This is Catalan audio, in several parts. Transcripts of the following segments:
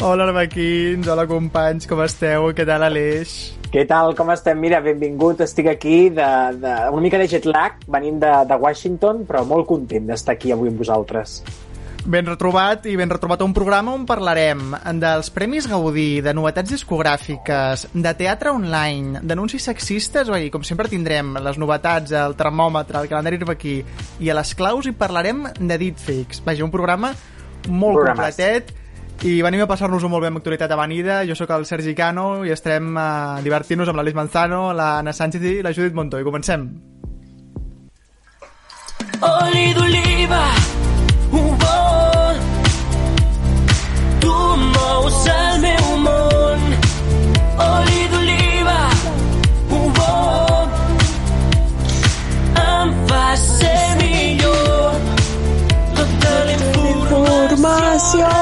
Hola, Arbequins, hola, companys, com esteu? Què tal, Aleix? Què tal, com estem? Mira, benvingut, estic aquí de, de una mica de jet lag, venim de, de Washington, però molt content d'estar aquí avui amb vosaltres. Ben retrobat i ben retrobat a un programa on parlarem dels Premis Gaudí, de novetats discogràfiques, de teatre online, d'anuncis sexistes, oi, com sempre tindrem les novetats, el termòmetre, el calendari aquí i a les claus i parlarem de deepfakes. Vaja, un programa molt Programes. completet i venim a passar-nos-ho molt bé amb actualitat avenida. Jo sóc el Sergi Cano i estarem a divertir-nos amb l'Alice Manzano, l'Anna Sánchez i la Judit Montoy. Comencem. Oli d'oliva un vol. Tu mous el meu món. Oli d'oliva, un vol. Em fa ser millor. Tota la informació,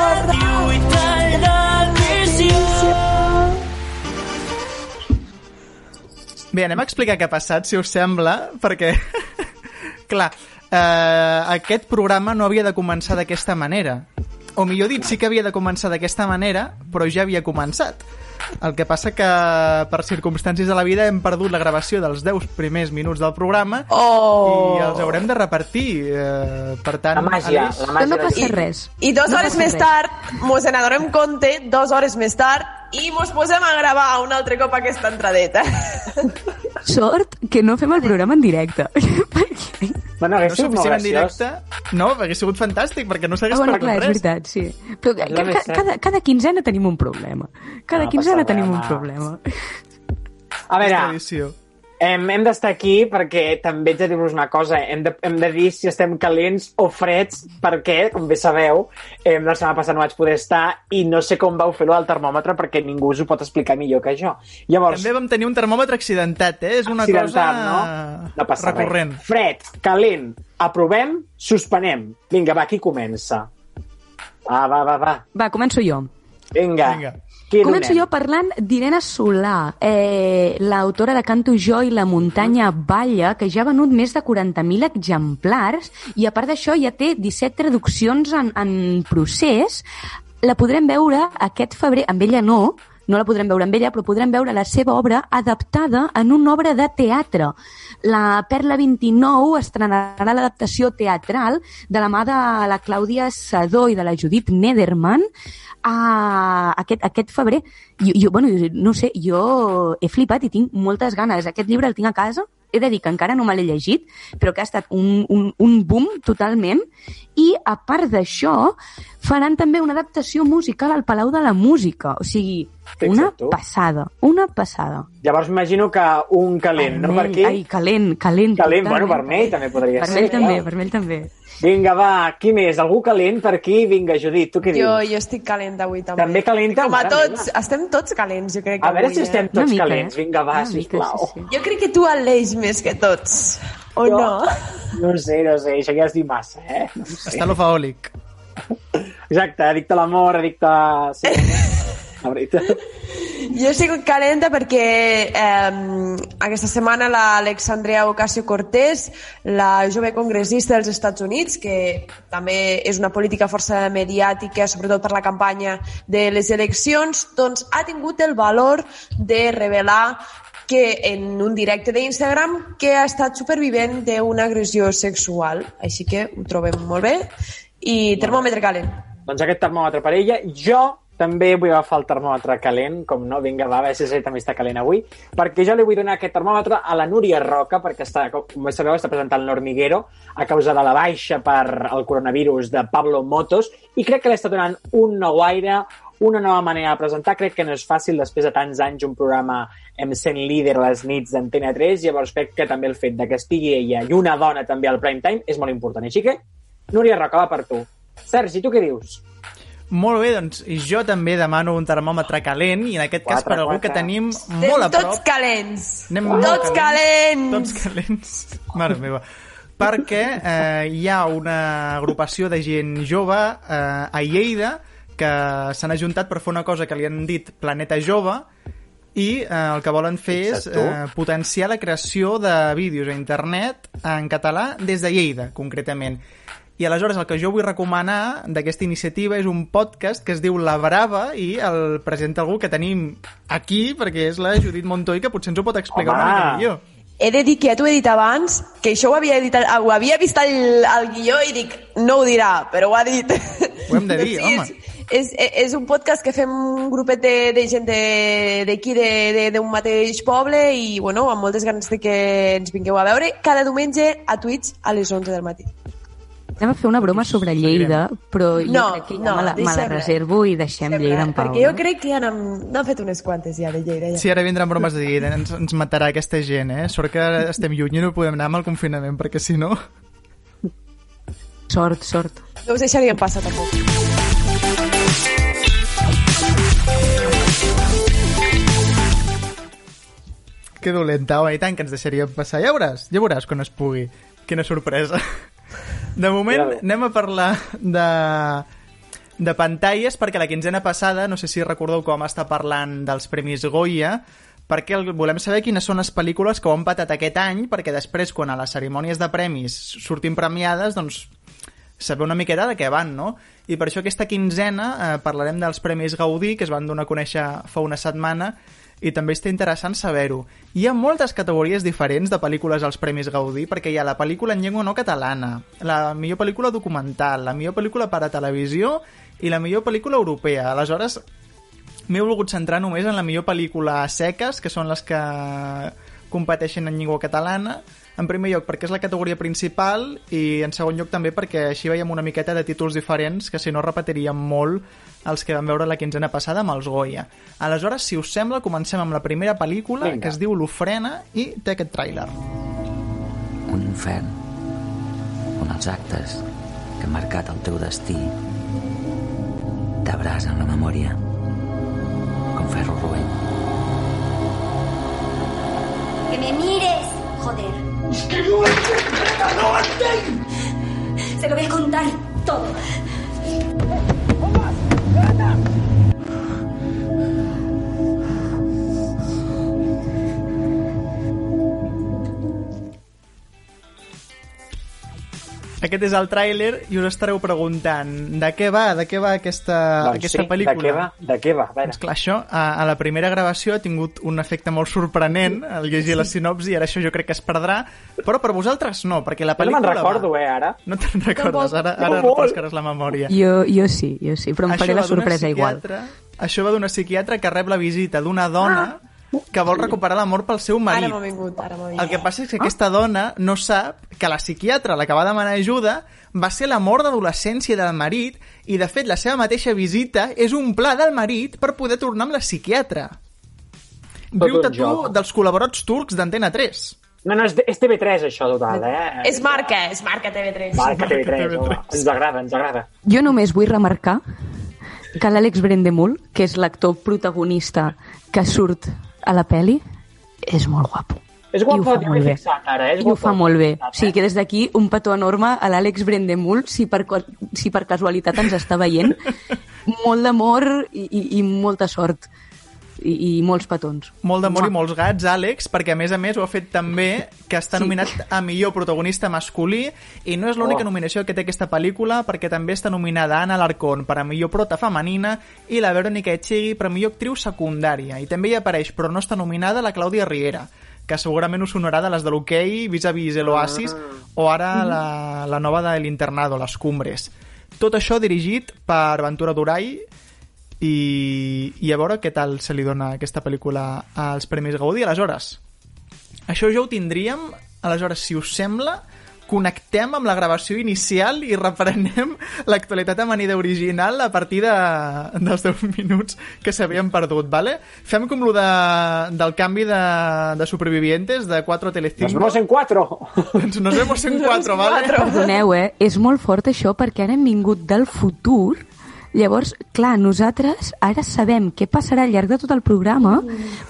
Bé, anem a explicar què ha passat, si us sembla, perquè... Clar, eh, aquest programa no havia de començar d'aquesta manera. O millor dit, sí que havia de començar d'aquesta manera, però ja havia començat. El que passa que per circumstàncies de la vida hem perdut la gravació dels 10 primers minuts del programa oh. i els haurem de repartir. Eh, per tant, la màgia, Alice... la màgia no passa res. I, i dues no hores més res. tard, mos n'adonem compte, dues hores més tard, i mos posem a gravar un altre cop aquesta entradeta. Sort que no fem el programa en directe. Bueno, No hagués sigut molt suficient en graciós. directe, no, hauria sigut fantàstic, perquè no Ah, s'hagués bueno, perdut clar, és res. veritat, sí. Però ca, És ca, cada, cada quinzena tenim un problema. Cada No quinzena tenim un problema. A És veure. Hem, hem d'estar aquí perquè també haig de dir-vos una cosa. Hem de, hem de dir si estem calents o freds perquè, com bé sabeu, eh, la setmana passada no vaig poder estar i no sé com vau fer-ho al termòmetre perquè ningú us ho pot explicar millor que jo. Llavors, També vam tenir un termòmetre accidentat, eh? És una cosa no? No passa recurrent. res. Fred, calent, aprovem, suspenem. Vinga, va, qui comença? Va, va, va, va. Va, començo jo. Vinga. Vinga. Qui Començo donem? jo parlant d'Irene Solà, eh, l'autora de Canto jo i la muntanya balla, que ja ha venut més de 40.000 exemplars i a part d'això ja té 17 traduccions en, en procés. La podrem veure aquest febrer, amb ella no, no la podrem veure amb ella, però podrem veure la seva obra adaptada en una obra de teatre. La Perla 29 estrenarà l'adaptació teatral de la mà de la Clàudia Sadó i de la Judit Nederman a aquest, aquest febrer. Jo, jo, bueno, no sé, jo he flipat i tinc moltes ganes. Aquest llibre el tinc a casa, he de dir que encara no me l'he llegit, però que ha estat un, un, un boom totalment. I, a part d'això, faran també una adaptació musical al Palau de la Música. O sigui, una Fixa't tu. passada, una passada. Llavors m'imagino que un calent, no? Per aquí? Ai, calent, calent. Calent, totalment. bueno, vermell també podria Vermell ser. també, no? vermell també. Vinga, va, qui més? Algú calent per aquí? Vinga, Judit, tu què Jo, dius? jo estic calent avui també. També calenta? Com a tots, meva. estem tots calents, jo crec. A veure avui, si estem Eh? Tots mica, calents. eh? Vinga, va, Una mica, sisplau. sí, sí. Jo crec que tu Aleix més que tots. O Jo- no? No sé, no sé, això ja és dir massa, eh? No sé. Està l'ofaòlic. Exacte, addicte a l'amor, addicte a... Sí, la veritat. Jo estic calenta perquè eh, aquesta setmana l'Alexandria Ocasio-Cortez, la jove congressista dels Estats Units, que també és una política força mediàtica, sobretot per la campanya de les eleccions, doncs ha tingut el valor de revelar que en un directe d'Instagram que ha estat supervivent d'una agressió sexual. Així que ho trobem molt bé. I termòmetre calent. Doncs aquest termòmetre per ella. Jo també vull agafar el termòmetre calent, com no, vinga, va, a veure si també està calent avui, perquè jo li vull donar aquest termòmetre a la Núria Roca, perquè està, com sabeu, està presentant l'Hormiguero a causa de la baixa per el coronavirus de Pablo Motos, i crec que li està donant un nou aire, una nova manera de presentar. Crec que no és fàcil, després de tants anys, un programa em sent líder les nits d'Antena 3, llavors crec que també el fet de que estigui ella i una dona també al prime time és molt important. Així que, Núria Roca, va per tu. Sergi, tu què dius? Molt bé, doncs i jo també demano un termòmetre calent i en aquest cas per algú que tenim Estem molt a prop. tots calents. Anem molt tots calents. Tots calents. Mare meva. Perquè eh, hi ha una agrupació de gent jove eh, a Lleida que s'han ajuntat per fer una cosa que li han dit Planeta Jove i eh, el que volen fer és eh, potenciar la creació de vídeos a internet en català des de Lleida, concretament. I aleshores el que jo vull recomanar d'aquesta iniciativa és un podcast que es diu La Brava i el presenta algú que tenim aquí, perquè és la Judit Montoy, que potser ens ho pot explicar Home. una mica millor. He de dir que ja t'ho he dit abans, que això ho havia, dit, ho havia vist al, al guió i dic, no ho dirà, però ho ha dit. Ho hem de dir, home. És, és, és un podcast que fem un grupet de, de gent de- d'aquí, de- de- d'un mateix poble i, bueno, amb moltes ganes de que ens vingueu a veure cada diumenge a Twitch a les 11 del matí. Anem a fer una broma sobre Lleida, però jo No, crec que ja no, me la, me la reservo i deixem Lleida en pau. Perquè jo no? crec que ja n'han fet unes quantes ja de Lleida. Ja. Sí, ara vindran bromes de dir, ens, ens matarà aquesta gent, eh? Sort que estem lluny i no podem anar amb el confinament, perquè si no... Sort, sort. No us deixaríem passar tampoc. Que dolenta, home, i tant que ens deixaria passar. Ja veuràs, ja veuràs quan es pugui. Quina sorpresa. De moment, Ja anem a parlar de, de pantalles, perquè la quinzena passada, no sé si recordeu com està parlant dels Premis Goya, perquè el, volem saber quines són les pel·lícules que ho han patat aquest any, perquè després, quan a les cerimònies de premis sortim premiades, doncs saber una miqueta de què van, no? I per això aquesta quinzena eh, parlarem dels Premis Gaudí, que es van donar a conèixer fa una setmana, i també està interessant saber-ho. Hi ha moltes categories diferents de pel·lícules als Premis Gaudí, perquè hi ha la pel·lícula en llengua no catalana, la millor pel·lícula documental, la millor pel·lícula per a televisió i la millor pel·lícula europea. Aleshores, m'he volgut centrar només en la millor pel·lícula seques, que són les que competeixen en llengua catalana, en primer lloc perquè és la categoria principal i en segon lloc també perquè així veiem una miqueta de títols diferents que si no repetiríem molt els que vam veure la quinzena passada amb els Goya. Aleshores, si us sembla, comencem amb la primera pel·lícula Vinga. que es diu L'ofrena i té aquest tràiler. un infern on els actes que han marcat el teu destí t'abrasen la memòria com ferro roent. ¡Que me mires! Joder. ¡Es que no Se lo voy a contar todo. Aquest és el tràiler i us estareu preguntant de què va, de què va aquesta, doncs aquesta sí, pel·lícula. de què va? De què va? A veure. Doncs clar, això a, a la primera gravació ha tingut un efecte molt sorprenent al llegir la sinopsi i ara això jo crec que es perdrà, però per vosaltres no, perquè la Jo no pel·lícula... me'n recordo, va... eh, ara. No te'n recordes, ara, No ara molt. refrescaràs la memòria. Jo, jo sí, jo sí, però em faré va la sorpresa igual. Això va d'una psiquiatra que rep la visita d'una dona que vol recuperar l'amor pel seu Ara marit. m'ha vingut, ara m'ha vingut. El que passa és que aquesta dona no sap que la psiquiatra, la que va demanar ajuda, va ser l'amor d'adolescència del marit i, de fet, la seva mateixa visita és un pla del marit per poder tornar amb la psiquiatra. Riu-te un tu dels col·laborats turcs d'Antena 3. No, no, és, és TV3, això, total, eh? És marca, és marca TV3. Marca TV3, TV3. home. Ens agrada, ens agrada. Jo només vull remarcar que l'Àlex Brendemul, que és l'actor protagonista que surt a la peli, és molt guapo. És I ho guapo, fa molt bé. fixat, ara. És I ho guapo. fa molt bé. Eh? O sigui que des d'aquí un petó enorme a l'Àlex Brendemul, si per, si per casualitat ens està veient. Molt d'amor i, i, i molta sort. I, i molts petons. Molt d'amor i molts gats, Àlex, perquè a més a més ho ha fet també que està Sí. nominat a millor protagonista masculí i no és l'única Oh. nominació que té aquesta pel·lícula perquè també està nominada Anna Alarcón per a millor prota femenina i la Verónica Echegui per a millor actriu secundària i també hi apareix, però no està nominada, la Clàudia Riera que segurament us sonarà de les de l'hoquei vis-a-vis el Oasis o ara la, la nova de l'Internado, les Cumbres. Tot això dirigit per Ventura Durai i, i a veure què tal se li dona aquesta pel·lícula als Premis Gaudí. Aleshores, això ja ho tindríem. Aleshores, si us sembla, connectem amb la gravació inicial i reprenem l'actualitat amanida original a partir de, dels 10 minuts que s'havien perdut, ¿vale? Fem com lo de, del canvi de, de supervivientes de 4 a Nos Telecinco. vemos en cuatro. Ens nos vemos en 4, ¿vale? Perdoneu, eh? És molt fort això perquè ara hem vingut del futur Llavors, clar, nosaltres ara sabem què passarà al llarg de tot el programa,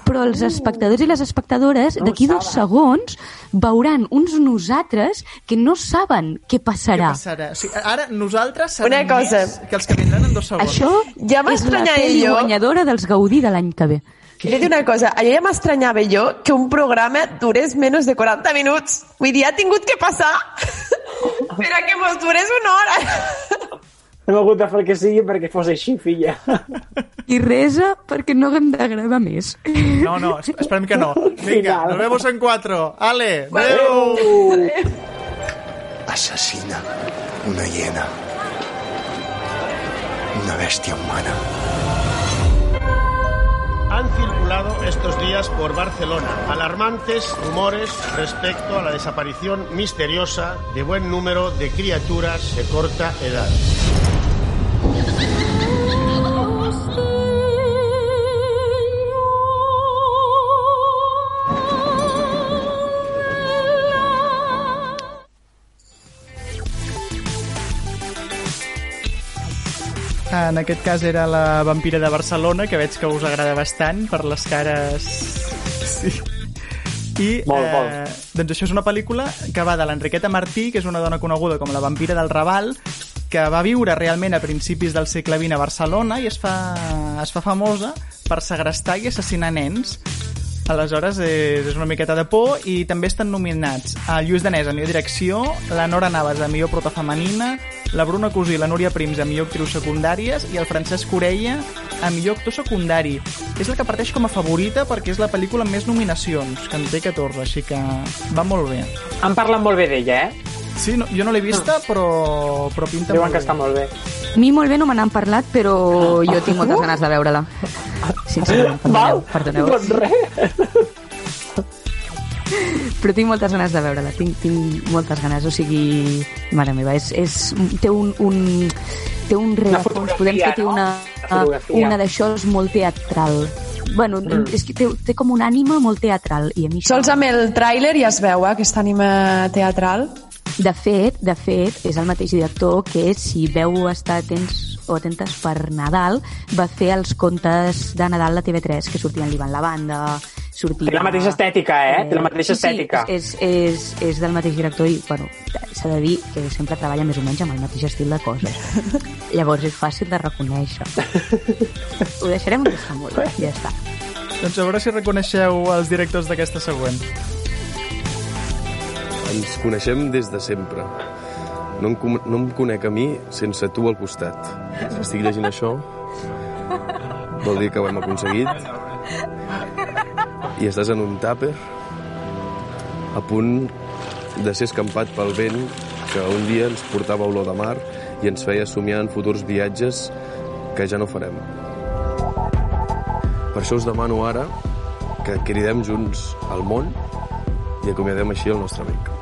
però els espectadors i les espectadores d'aquí dos segons veuran uns nosaltres que no saben què Què passarà. passarà? O sigui, ara nosaltres Una sabem cosa. més que els que vindran en dos segons. Això Ja és la pel·li jo. guanyadora dels Gaudí de l'any que ve. He de dir una cosa, allò ja m'estranyava jo que un programa durés menys de 40 minuts. Vull dir, ha tingut que passar Espera, que mos dures una hora. Hem hagut de fer el que sigui perquè fos així, filla. I resa perquè no haguem de gravar més. No, no, es- esperem que no. Vinga, Final. nos vemos en cuatro. Ale, adeu! Asesina una hiena. Una bestia humana. Han circulado estos días por Barcelona alarmantes rumores respecto a la desaparición misteriosa de buen número de criaturas de corta edad. En aquest cas era la vampira de Barcelona, que veig que us agrada bastant per les cares... Sí. I, Molt, eh, molt. doncs això és una pel·lícula que va de l'Enriqueta Martí, que és una dona coneguda com la vampira del Raval, que va viure realment a principis del segle XX a Barcelona i es fa, es fa famosa per segrestar i assassinar nens. Aleshores, és, és una miqueta de por i també estan nominats el Lluís Danès a millor direcció, la Nora Navas a millor prota femenina, la Bruna Cosí i la Núria Prims a millor actrius secundàries i el Francesc Corella a millor actor secundari. És la que parteix com a favorita perquè és la pel·lícula amb més nominacions, que en té 14, així que va molt bé. Han parlat molt bé d'ella, eh? Sí, no, jo no l'he vista, però, però pinta Diuen molt que bé. està molt bé. A mi molt bé no me n'han parlat, però jo tinc moltes ganes de veure-la. Sincerament, perdoneu, perdoneu. Doncs res. Però tinc moltes ganes de veure-la, tinc, tinc moltes ganes, o sigui, mare meva, és, és, té un, un, té un rerefons, podem té no? una, Una d'això és molt teatral. Bueno, mm. és que té, té com una ànima molt teatral, i a mi això... Sols amb el tràiler ja es veu, eh, aquesta ànima teatral. De fet, de fet, és el mateix director que, si veu estar atents o atentes per Nadal, va fer els contes de Nadal a TV3, que sortien l'Ivan la banda, sortia... Té la mateixa estètica, eh? Té la mateixa sí, sí, estètica. És, és, és del mateix director i, bueno, s'ha de dir que sempre treballa més o menys amb el mateix estil de coses. Llavors és fàcil de reconèixer. Ho deixarem que està molt bé, ja està. Doncs a veure si reconeixeu els directors d'aquesta següent. Ens coneixem des de sempre. No em, no em conec a mi sense tu al costat. Si estic llegint això, vol dir que ho hem aconseguit. I estàs en un tàper a punt de ser escampat pel vent que un dia ens portava olor de mar i ens feia somiar en futurs viatges que ja no farem. Per això us demano ara que cridem junts al món i acomiadem així el nostre amic.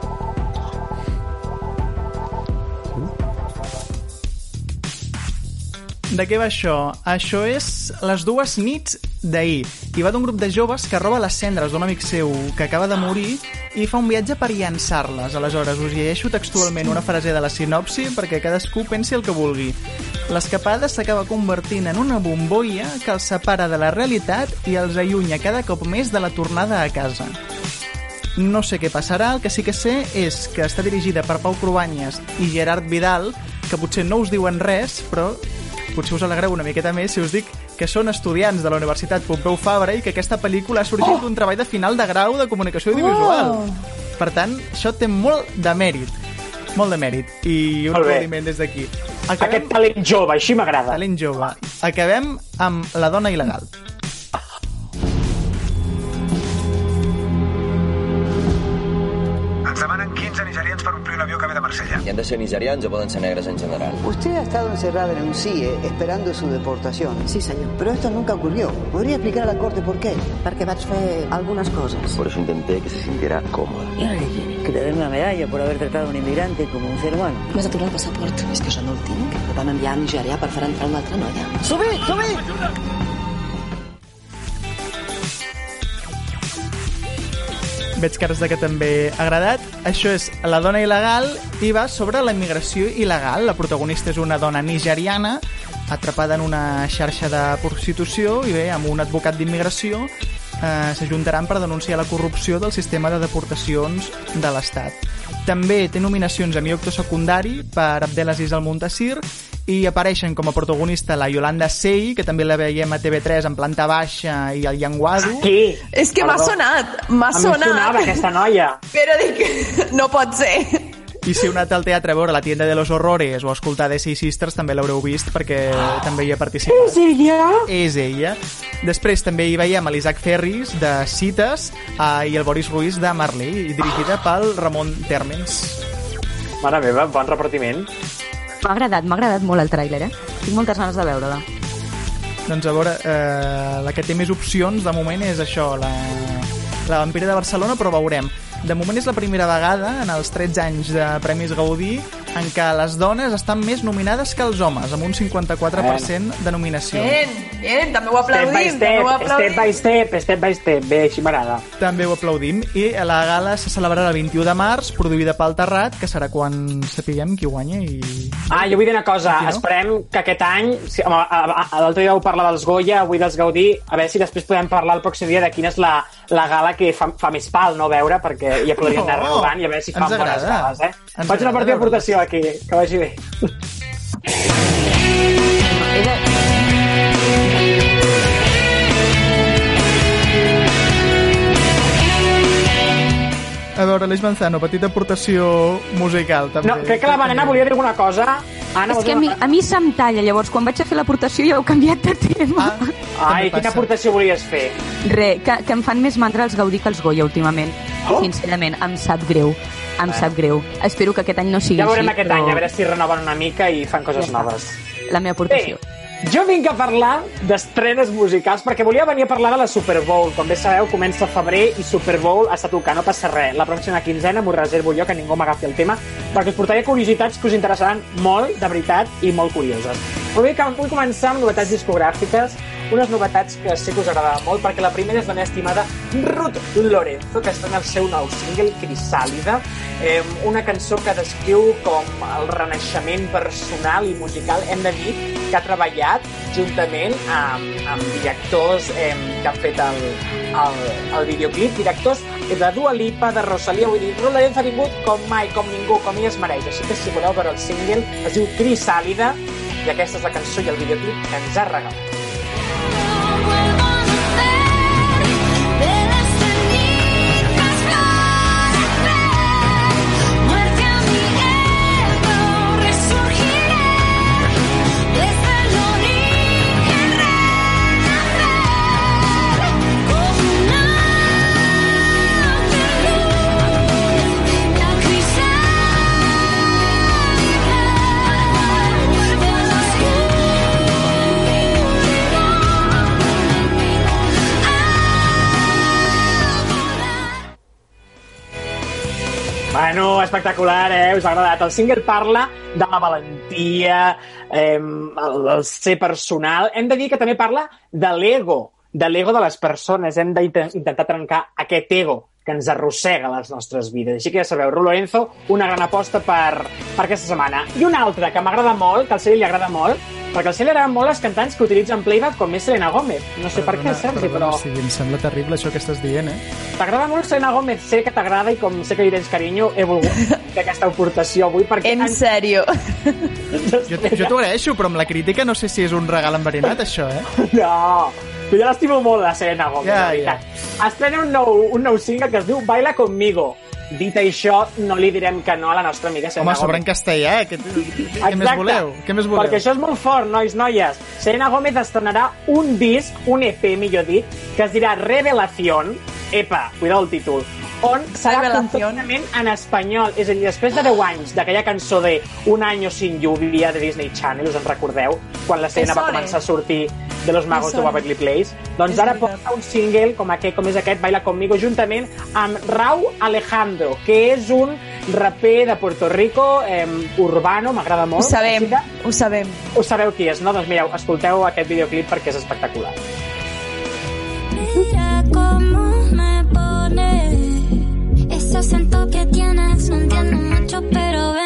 De què va això? Això és les dues nits d'ahir. I va d'un grup de joves que roba les cendres d'un amic seu que acaba de morir i fa un viatge per llançar-les. Aleshores, us llegeixo textualment una frase de la sinopsi perquè cadascú pensi el que vulgui. L'escapada s'acaba convertint en una bombolla que els separa de la realitat i els allunya cada cop més de la tornada a casa. No sé què passarà, el que sí que sé és que està dirigida per Pau Cruanyes i Gerard Vidal, que potser no us diuen res, però potser us alegreu una miqueta més si us dic que són estudiants de la Universitat Pompeu Fabra i que aquesta pel·lícula ha sorgit d'un treball de final de grau de comunicació audiovisual. Per tant, això té molt de mèrit. Molt de mèrit. I un aplaudiment des d'aquí. Aquest talent jove, així m'agrada. Talent jove. Acabem amb La dona il·legal. Ens I han de ser nigerians o poden ser negres en general? Usted ha estado encerrada en un CIE esperando su deportación. Sí, señor. Pero esto nunca ocurrió. ¿Podría explicar a la corte por qué? Perquè vaig fer algunas cosas. Por eso intenté que se sintiera cómoda. ¿Y ahora qué quiere? Que te den una medalla por haber tratado a un inmigrante como un ser humano. M'has aturat el passaport. És que això no el tinc. El vam enviar a Nigèria per fer entrar una altra noia. Subí, subí! Veig cares de que també ha agradat. Això és La dona il·legal i va sobre la immigració il·legal. La protagonista és una dona nigeriana atrapada en una xarxa de prostitució i bé, amb un advocat d'immigració eh, s'ajuntaran per denunciar la corrupció del sistema de deportacions de l'Estat. També té nominacions a millor actor secundari per Abdelaziz Al-Muntasir i apareixen com a protagonista la Yolanda Sey, que també la veiem a TV3 en planta baixa, i el Llenguado. Qui? És que m'ha sonat, m'ha A mi sonat. sonava aquesta noia. Però dic, no pot ser. I si heu anat al teatre a veure La tienda de los horrores o a escoltar The Sea Sisters també l'haureu vist perquè també hi ha participat. És ella? És ella. Després també hi veiem a l'Isaac Ferris de Cites eh, i el Boris Ruiz de Marley, dirigida pel Ramon Térmens. Mare meva, bon repartiment. M'ha agradat, m'ha agradat molt el tràiler, eh? Tinc moltes ganes de veure-la. Doncs a veure, eh, la que té més opcions de moment és això, la, la Vampira de Barcelona, però veurem. De moment és la primera vegada en els 13 anys de Premis Gaudí en què les dones estan més nominades que els homes, amb un 54% de nominació. Bien, bien, també ho Step by aplaudim, també ho step, step aplaudim. by step, step by step. Bé, així m'agrada. També ho aplaudim. I la gala se celebrarà el 21 de març, produïda pel Terrat, que serà quan sapiguem qui guanya i... Ah, jo vull dir una cosa, Aquí no? esperem que aquest any, si, l'altre dia vau parlar dels Goya, avui dels Gaudí, a veure si després podem parlar el pròxim dia de quina és la, la gala que fa, fa més pal no veure, perquè ja podríem anar No, renovant i a veure si fan bones gales, eh? Ens Faig una partida veure-les. Aquí, que vagi bé. A veure, Aleix Manzano, petita aportació musical, també. No, crec que la Manena volia dir alguna cosa. Anna, És que a mi, a mi se'm talla, llavors quan vaig a fer l'aportació ja heu canviat de tema. Ah, Ai, quina aportació volies fer? Re, que, que em fan més mandra els Gaudí que els Goya últimament. Oh. Sincerament, em sap greu. Em sap greu. Espero que aquest any no sigui Ja veurem així, aquest però any, a veure si renoven una mica i fan coses Ja noves. la meva aportació. Jo vinc a parlar d'estrenes musicals perquè volia venir a parlar de la Super Bowl. Com bé sabeu, comença febrer i Super Bowl està tocant, no passa res. La pròxima quinzena m'ho reservo jo, que ningú m'agafi el tema, perquè us portaré curiositats que us interessaran molt, de veritat, i molt curioses. Però vull, vull començar amb novetats discogràfiques, unes novetats que sé que us agradarà molt, perquè la primera és la meva estimada Ruth Lorenzo, que estrena el seu nou single, Crisàlida, eh, una cançó que descriu com el renaixement personal i musical, hem de dir, que ha treballat juntament amb, amb directors eh, que han fet el, el, el videoclip, directors de Dua Lipa, de Rosalia, vull dir, Ruth Lorenzo ha vingut com mai, com ningú, com ella es mereix, així que si voleu veure el single, es diu Crisàlida, i aquesta és la cançó i el videoclip que ens ha regalat. Bueno, espectacular, eh? Us ha agradat. El single parla de la valentia, eh, el, el ser personal. Hem de dir que també parla de l'ego, de l'ego de les persones. Hem d'intentar trencar aquest ego que ens arrossega les nostres vides. Així que ja sabeu, Ru Lorenzo, una gran aposta per, per aquesta setmana. I una altra que m'agrada molt, que al Celi li agrada molt, perquè al Celi li agraden molt els cantants que utilitzen playback com és Selena Gómez. No sé per què, Sergi, però... Sigui, em sembla terrible això que estàs dient, eh? T'agrada molt Selena Gómez, sé que t'agrada i com sé que li tens carinyo, he volgut fer aquesta aportació avui perquè... En serio. Jo, jo t'ho agraeixo, però amb la crítica no sé si és un regal enverinat, això, eh? No, però jo l'estimo molt, la Selena Gómez, Ja, ja, ja. Estrena un nou, un nou single que es diu Baila Conmigo. Dit això, no li direm que no a la nostra amiga Selena Home, sobre en castellà, què, què més voleu? Què més voleu? Perquè això és molt fort, nois, noies. Selena Gómez estrenarà un disc, un EP, millor dit, que es dirà Revelación. Epa, cuidao el títol. On Revelación. completament en espanyol. És a dir, després de 10 anys d'aquella cançó de Un año sin lluvia de Disney Channel, us en recordeu? Quan la Selena va començar a sortir de Los Magos de. Waverly Place. Doncs És ara porta un single com aquest, com és aquest, Baila Conmigo, juntament amb Rau Alejandro, que és un raper de Puerto Rico, eh, urbano, m'agrada Ho molt. sabem, Així que ho sabem. ho sabeu qui és, no? Doncs mireu, escolteu aquest videoclip perquè és espectacular. Mira cómo me pone ese acento que tienes. No entiendo mucho, pero vente.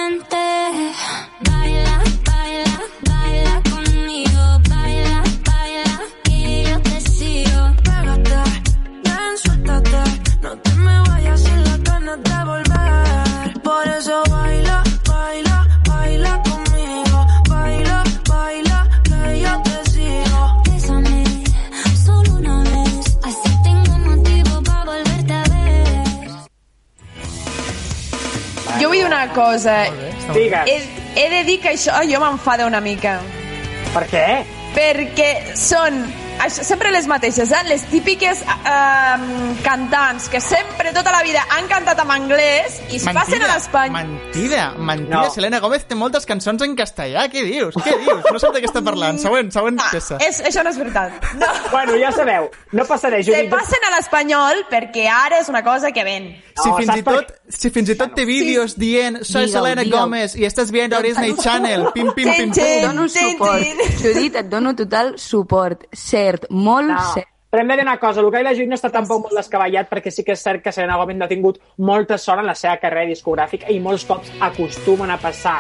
Cosa. bé. He, he de dir que això jo m'enfada una mica. Per què? Perquè són això, sempre les mateixes, eh? les típiques eh, cantants que sempre tota la vida han cantat en anglès i es passen a l'espany. Mentida, mentida. No. Selena Gómez té moltes cançons en castellà. Què dius? Què dius? No sé de què està parlant. Següent, següent peça. Ah, És, això no és veritat. No. Bueno, ja sabeu, no passaré, Se Judit. passen a l'espanyol perquè ara és una cosa que ven. Si No, fins, i per tot, si fins i tot té vídeos dient soy Digue'l, Selena digue'l. Gómez i estàs viendo Disney Channel, pim, pim, pim, tin. Et dono suport. Judit, et dono total suport. Cert, molt No. cert. Però hem de dir una cosa, el Gai la Judit no està tampoc molt descabellat perquè sí que és cert que Selena Gomez no ha tingut molta sort en la seva carrera discogràfica i molts cops acostumen a passar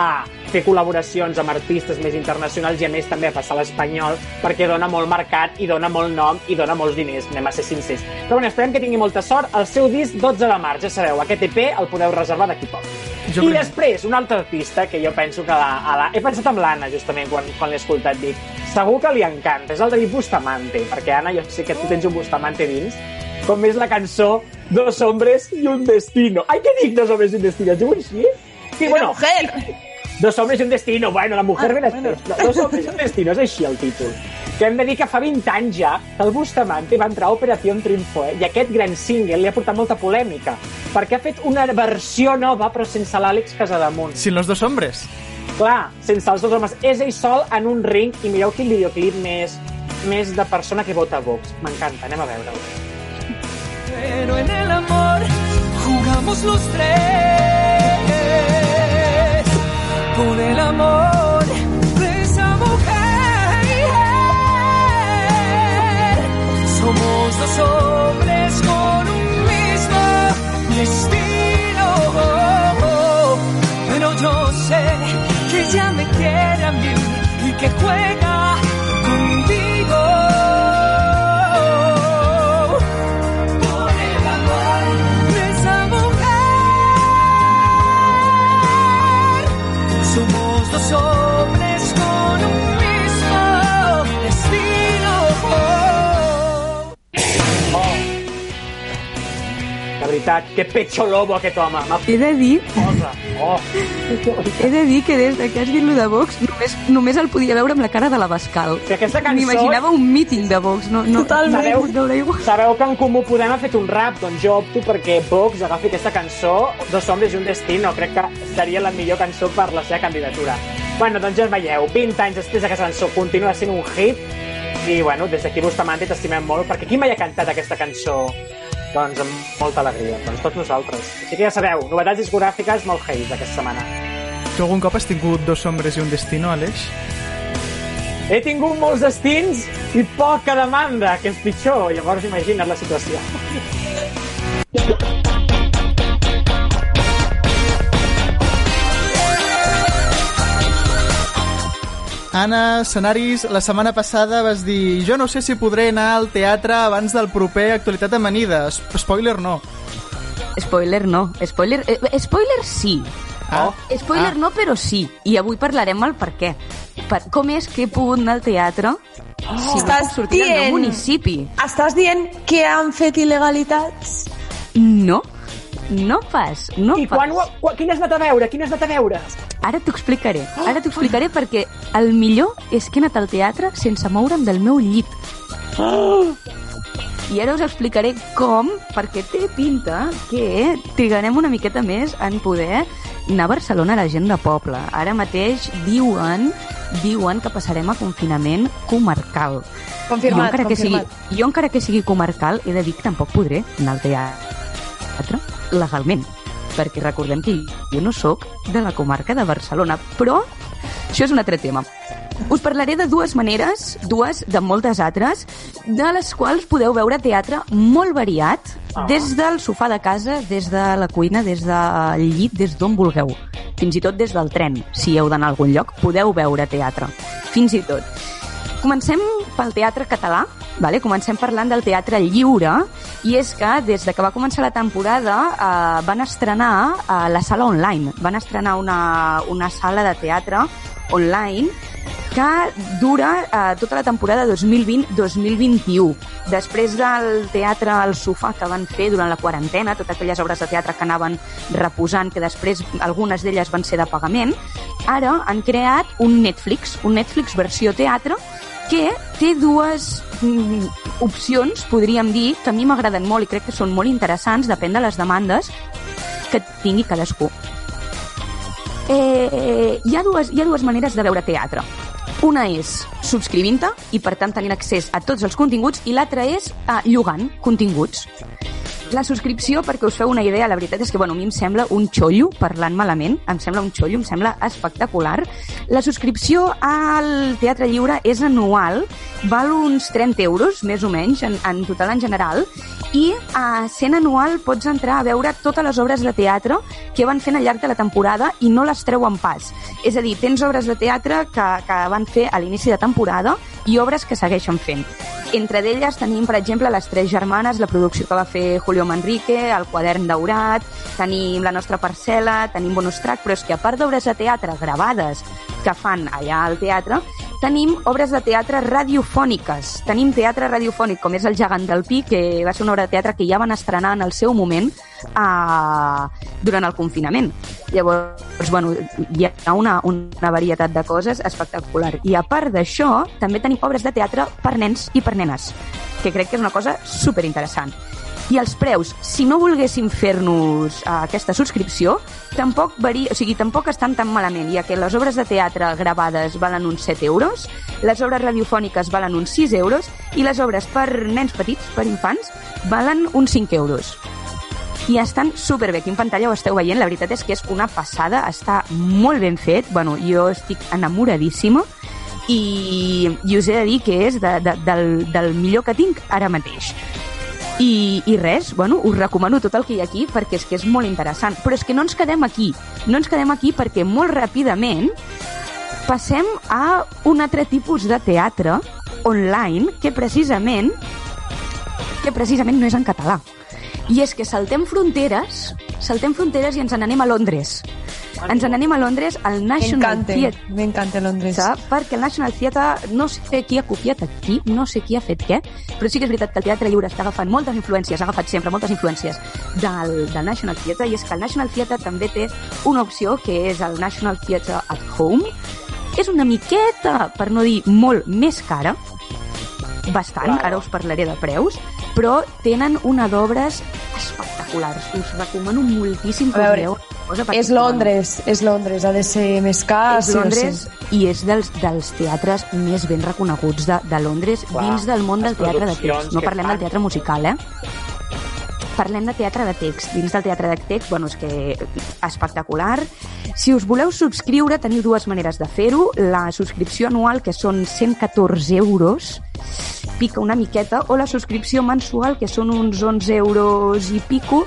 a fer col·laboracions amb artistes més internacionals i a més també a passar a l'espanyol perquè dona molt mercat i dona molt nom i dona molts diners, anem a ser sincers. Però bueno, esperem que tingui molta sort. El seu disc 12 de març, ja sabeu, aquest EP el podeu reservar d'aquí poc. Jo I crec- després, un altre artista que jo penso que la, a la... he pensat en l'Anna justament quan, quan l'he escoltat, dic, segur que li encanta, és el David Bustamante, perquè Anna, jo sé que tu tens un Bustamante dins, com és la cançó Dos hombres y un destino. Ai, què dic, Dos hombres y un destino? Es diu així? Sí, bueno, mujer. Dos hombres y un destino. Bueno, la mujer Ah, ve després. No, Dos hombres y un destino, és així el títol. Que hem de dir que fa 20 anys ja que el Bustamante va entrar a Operació Triunfo, eh? i aquest gran single li ha portat molta polèmica, perquè ha fet una versió nova, però sense l'Àlex Casademunt. Sin los dos hombres. Clar, sense els dos homes. És ell sol en un ring i mireu quin videoclip més, més de persona que vota Vox. M'encanta, anem a veure-ho. Pero en el amor jugamos los tres. Por el amor de esa mujer. Somos dos hombres con un mismo destino. Pero yo sé que ella me quiere a mí y que juega Somos dos veritat, que pecho lobo aquest home. He de dir. Oh. he de dir que des de que has dit lo de Vox només, només el podia veure amb la cara de la Bascal. Que aquesta cançó- M'imaginava un míting de Vox. No, no, Totalment. No veure igual. Sabeu que en Comú Podem ha fet un rap, doncs jo opto perquè Vox agafi aquesta cançó, Dos hombres i un destino. Crec que seria la millor cançó per la seva candidatura. Bueno, doncs ja veieu, 20 anys després aquesta cançó continua sent un hit i, bueno, des d'aquí Bustamante t'estimem molt, perquè qui mai ha cantat aquesta cançó? Doncs amb molta alegria, doncs tots nosaltres. Així que ja sabeu, novetats discogràfiques molt heavy aquesta setmana. Tu algun cop has tingut dos hombres i un destino, Aleix? He tingut molts destins i poca demanda, que és pitjor. Llavors imagina't la situació. Anna, escenaris, la setmana passada vas dir jo no sé si podré anar al teatre abans del proper Actualitat Amanida. Spoiler no. Spoiler no. Spoiler, eh, spoiler sí. Ah. Spoiler Ah. no, però sí. I avui parlarem el per què. Per, com és que he pogut anar al teatre si no Estàs puc sortir del meu dient- municipi? Estàs dient que han fet il·legalitats? No, no pas, no I pas. quan, ho- quan, quin has anat a veure? Quin has anat a veure? Ara t'ho explicaré. Ara t'ho explicaré perquè el millor és que he anat al teatre sense moure'm del meu llit. I ara us explicaré com, perquè té pinta que trigarem una miqueta més en poder anar a Barcelona a la gent de poble. Ara mateix diuen diuen que passarem a confinament comarcal. Confirmat, jo encara, que sigui, confirmat. jo encara que sigui comarcal he de dir que tampoc podré anar al teatre legalment perquè recordem que jo no sóc de la comarca de Barcelona, però això és un altre tema. Us parlaré de dues maneres, dues de moltes altres, de les quals podeu veure teatre molt variat, des del sofà de casa, des de la cuina, des del llit, des d'on vulgueu. Fins i tot des del tren, si heu d'anar a algun lloc, podeu veure teatre. Fins i tot. Comencem pel teatre català, vale? comencem parlant del teatre lliure, i és que des de que va començar la temporada eh, van estrenar eh, la sala online, van estrenar una, una sala de teatre online que dura eh, tota la temporada 2020-2021. Després del teatre al sofà que van fer durant la quarantena, totes aquelles obres de teatre que anaven reposant, que després algunes d'elles van ser de pagament, ara han creat un Netflix, un Netflix versió teatre, que té dues mm, opcions, podríem dir, que a mi m'agraden molt i crec que són molt interessants, depèn de les demandes que tingui cadascú. Eh, hi, ha dues, hi ha dues maneres de veure teatre. Una és subscrivint-te i, per tant, tenint accés a tots els continguts i l'altra és eh, llogant continguts. La subscripció, perquè us feu una idea, la veritat és que bueno, a mi em sembla un xollo, parlant malament, em sembla un xollo, em sembla espectacular. La subscripció al Teatre Lliure és anual, val uns 30 euros, més o menys, en, en total en general, i a sent anual pots entrar a veure totes les obres de teatre que van fent al llarg de la temporada i no les treuen pas. És a dir, tens obres de teatre que, que van fer a l'inici de temporada i obres que segueixen fent. Entre d'elles tenim, per exemple, Les Tres Germanes, la producció que va fer Julio Manrique, El quadern daurat, tenim La nostra parcel·la, tenim bonus track, però és que a part d'obres de teatre gravades que fan allà al teatre, tenim obres de teatre radiofòniques. Tenim teatre radiofònic, com és El gegant del Pi, que va ser una obra de teatre que ja van estrenar en el seu moment eh, durant el confinament. Llavors, bueno, hi ha una, una varietat de coses espectacular. I a part d'això, també tenim obres de teatre per nens i per nenes, que crec que és una cosa superinteressant. I els preus, si no volguéssim fer-nos uh, aquesta subscripció, tampoc, varia, o sigui, tampoc estan tan malament, ja que les obres de teatre gravades valen uns 7 euros, les obres radiofòniques valen uns 6 euros i les obres per nens petits, per infants, valen uns 5 euros. I estan superbé. Aquí en pantalla ho esteu veient, la veritat és que és una passada, està molt ben fet, bueno, jo estic enamoradíssima. I, i us he de dir que és de, de, del, del millor que tinc ara mateix. I, I res, bueno, us recomano tot el que hi ha aquí perquè és que és molt interessant. Però és que no ens quedem aquí. No ens quedem aquí perquè molt ràpidament passem a un altre tipus de teatre online que precisament que precisament no és en català. I és que saltem fronteres, saltem fronteres i ens n'anem a Londres. Ens n'anem a Londres al National Theatre. M'encanta Londres. Perquè el National Theatre, no sé qui ha copiat aquí, no sé qui ha fet què, però sí que és veritat que el Teatre Lliure està agafant moltes influències, ha agafat sempre moltes influències del, del National Theatre, i és que el National Theatre també té una opció que és el National Theatre at Home. És una miqueta, per no dir molt més cara, bastant, ara us parlaré de preus, però tenen una d'obres espectaculars. Us recomano moltíssim que us veieu cosa És. Londres, és Londres, ha de ser més car. és sí Londres sí. i és dels, dels teatres més ben reconeguts de, de Londres Clar, dins del món del teatre de text. No parlem fan. del teatre musical, eh? Parlem de teatre de text. Dins del teatre de text, bueno, és que espectacular. Si us voleu subscriure, teniu dues maneres de fer-ho. La subscripció anual, que són 114 euros, pica una miqueta, o la subscripció mensual, que són uns 11 euros i pico,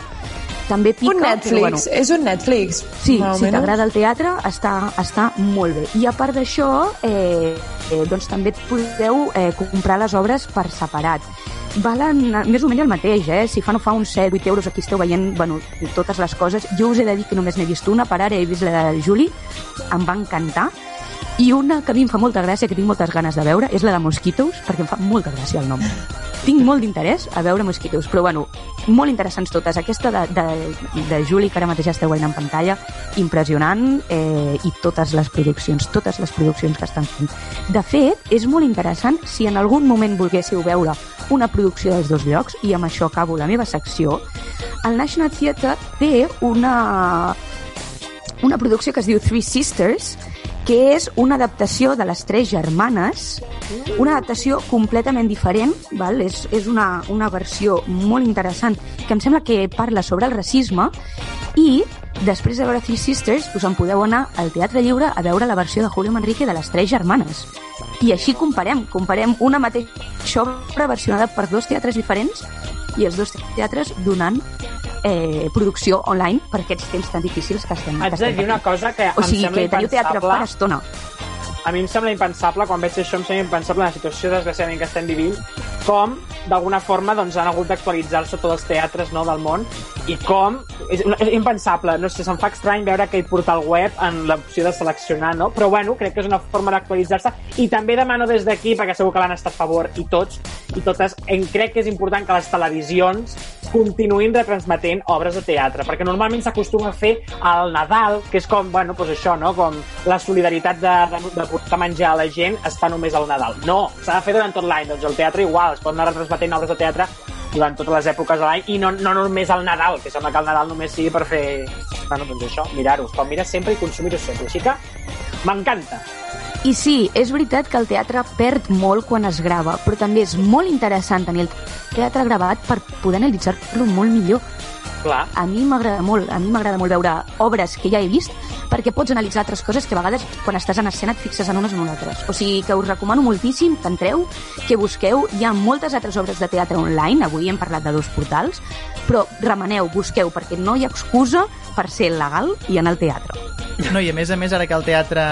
també pica. Un però, Netflix, bueno, és un Netflix. Sí, si t'agrada el teatre, està, està molt bé. I a part d'això, eh, eh, doncs també podeu eh, comprar les obres per separat. Valen més o menys el mateix, eh? Si fa no fa uns 7-8 euros, aquí esteu veient bueno, totes les coses. Jo us he de dir que només n'he vist una, per ara he vist la de Juli, em va encantar. I una que a mi em fa molta gràcia, que tinc moltes ganes de veure, és la de Mosquitos, perquè em fa molta gràcia el nom. Tinc molt d'interès a veure Mosquitos, però bueno, molt interessants totes. Aquesta de, de, de Juli, que ara mateix esteu veient en pantalla, impressionant, eh, i totes les produccions, totes les produccions que estan fent. De fet, és molt interessant si en algun moment volguéssiu veure una producció dels dos llocs, i amb això acabo la meva secció, el National Theatre té una, una producció que es diu Three Sisters, que és una adaptació de les tres germanes, una adaptació completament diferent, val? És, és una, una versió molt interessant que em sembla que parla sobre el racisme i després de veure Three Sisters us en podeu anar al Teatre Lliure a veure la versió de Julio Manrique de les tres germanes. I així comparem, comparem una mateixa obra versionada per dos teatres diferents i els dos teatres donant eh, producció online per aquests temps tan difícils que estem, Haig que de dir una cosa que o em sigui sembla que teniu teatre per estona. A mi em sembla impensable, quan veig això em sembla impensable la situació desgraciadament que estem vivint, com d'alguna forma doncs, han hagut d'actualitzar-se tots els teatres no, del món i com, és, és impensable no sé, se'm fa estrany veure aquell portal web en l'opció de seleccionar, no? però bueno, crec que és una forma d'actualitzar-se i també demano des d'aquí, perquè segur que l'han estat a favor i tots i totes, en crec que és important que les televisions continuïn retransmetent obres de teatre, perquè normalment s'acostuma a fer al Nadal, que és com, bueno, doncs això, no? com la solidaritat de, de, de portar menjar a la gent està només al Nadal. No, s'ha de fer durant tot l'any, doncs el teatre igual, es poden anar retransmetent obres de teatre durant totes les èpoques de l'any i no, no només al Nadal, que sembla que el Nadal només sigui per fer, bueno, doncs això, mirar-ho, però mirar sempre i consumir-ho sempre, així que m'encanta. I sí, és veritat que el teatre perd molt quan es grava, però també és molt interessant tenir el teatre gravat per poder analitzar-lo molt millor. Clar. A mi m'agrada molt, a mi m'agrada molt veure obres que ja he vist perquè pots analitzar altres coses que a vegades quan estàs en escena et fixes en unes o en altres. O sigui que us recomano moltíssim que entreu, que busqueu. Hi ha moltes altres obres de teatre online, avui hem parlat de dos portals, però remeneu, busqueu, perquè no hi ha excusa per ser legal i anar al teatre. No, i a més a més, ara que el teatre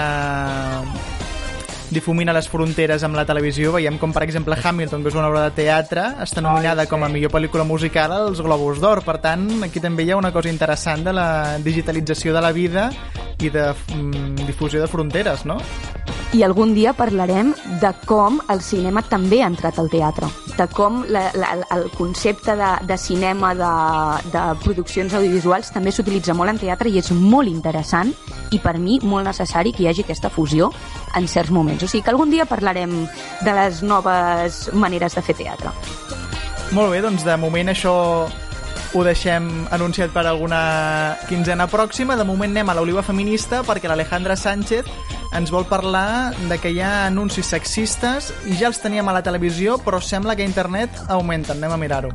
difumina les fronteres amb la televisió, veiem com, per exemple, Hamilton, que és una obra de teatre, està nominada Ai, sí. com a millor pel·lícula musical als Globus d'Or. Per tant, aquí també hi ha una cosa interessant de la digitalització de la vida i de mm, difusió de fronteres, no? I algun dia parlarem de com el cinema també ha entrat al teatre, de com la, la, el concepte de, de cinema, de, de produccions audiovisuals també s'utilitza molt en teatre i és molt interessant i per mi molt necessari que hi hagi aquesta fusió en certs moments. O sigui que algun dia parlarem de les noves maneres de fer teatre. Molt bé, doncs de moment això ho deixem anunciat per alguna quinzena pròxima. De moment anem a l'Oliva Feminista perquè l'Alejandra Sánchez ens vol parlar de que hi ha anuncis sexistes i ja els teníem a la televisió, però sembla que a internet augmenten. Anem a mirar-ho.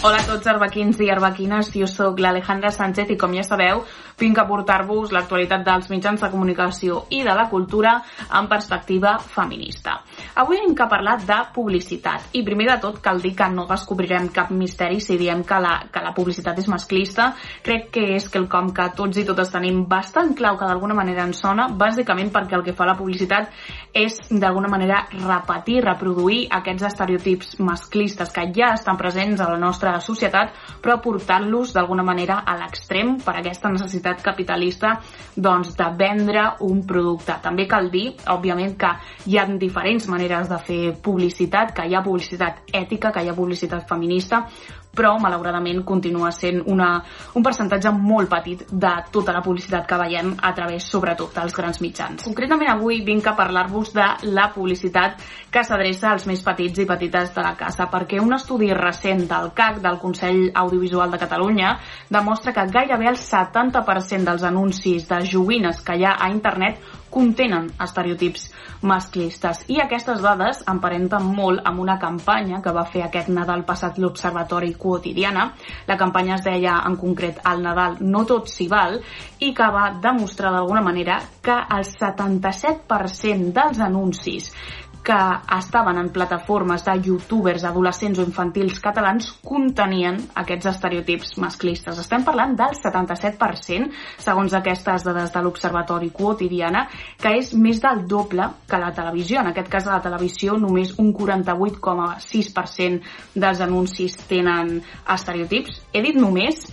Hola a tots arbequins i arbequines, jo sóc l'Alejandra Sánchez i com ja sabeu vinc a portar-vos l'actualitat dels mitjans de comunicació i de la cultura en perspectiva feminista. Avui vinc a parlar de publicitat i primer de tot cal dir que no descobrirem cap misteri si diem que la, que la publicitat és masclista. Crec que és quelcom que tots i totes tenim bastant clau que d'alguna manera ens sona, bàsicament perquè el que fa la publicitat és d'alguna manera repetir, reproduir aquests estereotips masclistes que ja estan presents a la nostra societat, però portant-los d'alguna manera a l'extrem per aquesta necessitat capitalista doncs, de vendre un producte. També cal dir, òbviament, que hi ha diferents maneres de fer publicitat, que hi ha publicitat ètica, que hi ha publicitat feminista, però malauradament continua sent una, un percentatge molt petit de tota la publicitat que veiem a través, sobretot, dels grans mitjans. Concretament avui vinc a parlar-vos de la publicitat que s'adreça als més petits i petites de la casa, perquè un estudi recent del CAC, del Consell Audiovisual de Catalunya, demostra que gairebé el 70% dels anuncis de joguines que hi ha a internet contenen estereotips masclistes. I aquestes dades emparenten molt amb una campanya que va fer aquest Nadal passat l'Observatori Quotidiana. La campanya es deia en concret al Nadal no tot s'hi val i que va demostrar d'alguna manera que el 77% dels anuncis que estaven en plataformes de youtubers adolescents o infantils catalans contenien aquests estereotips masclistes. Estem parlant del 77%, segons aquestes dades de l'Observatori Quotidiana, que és més del doble que la televisió. En aquest cas, a la televisió, només un 48,6% dels anuncis tenen estereotips. He dit només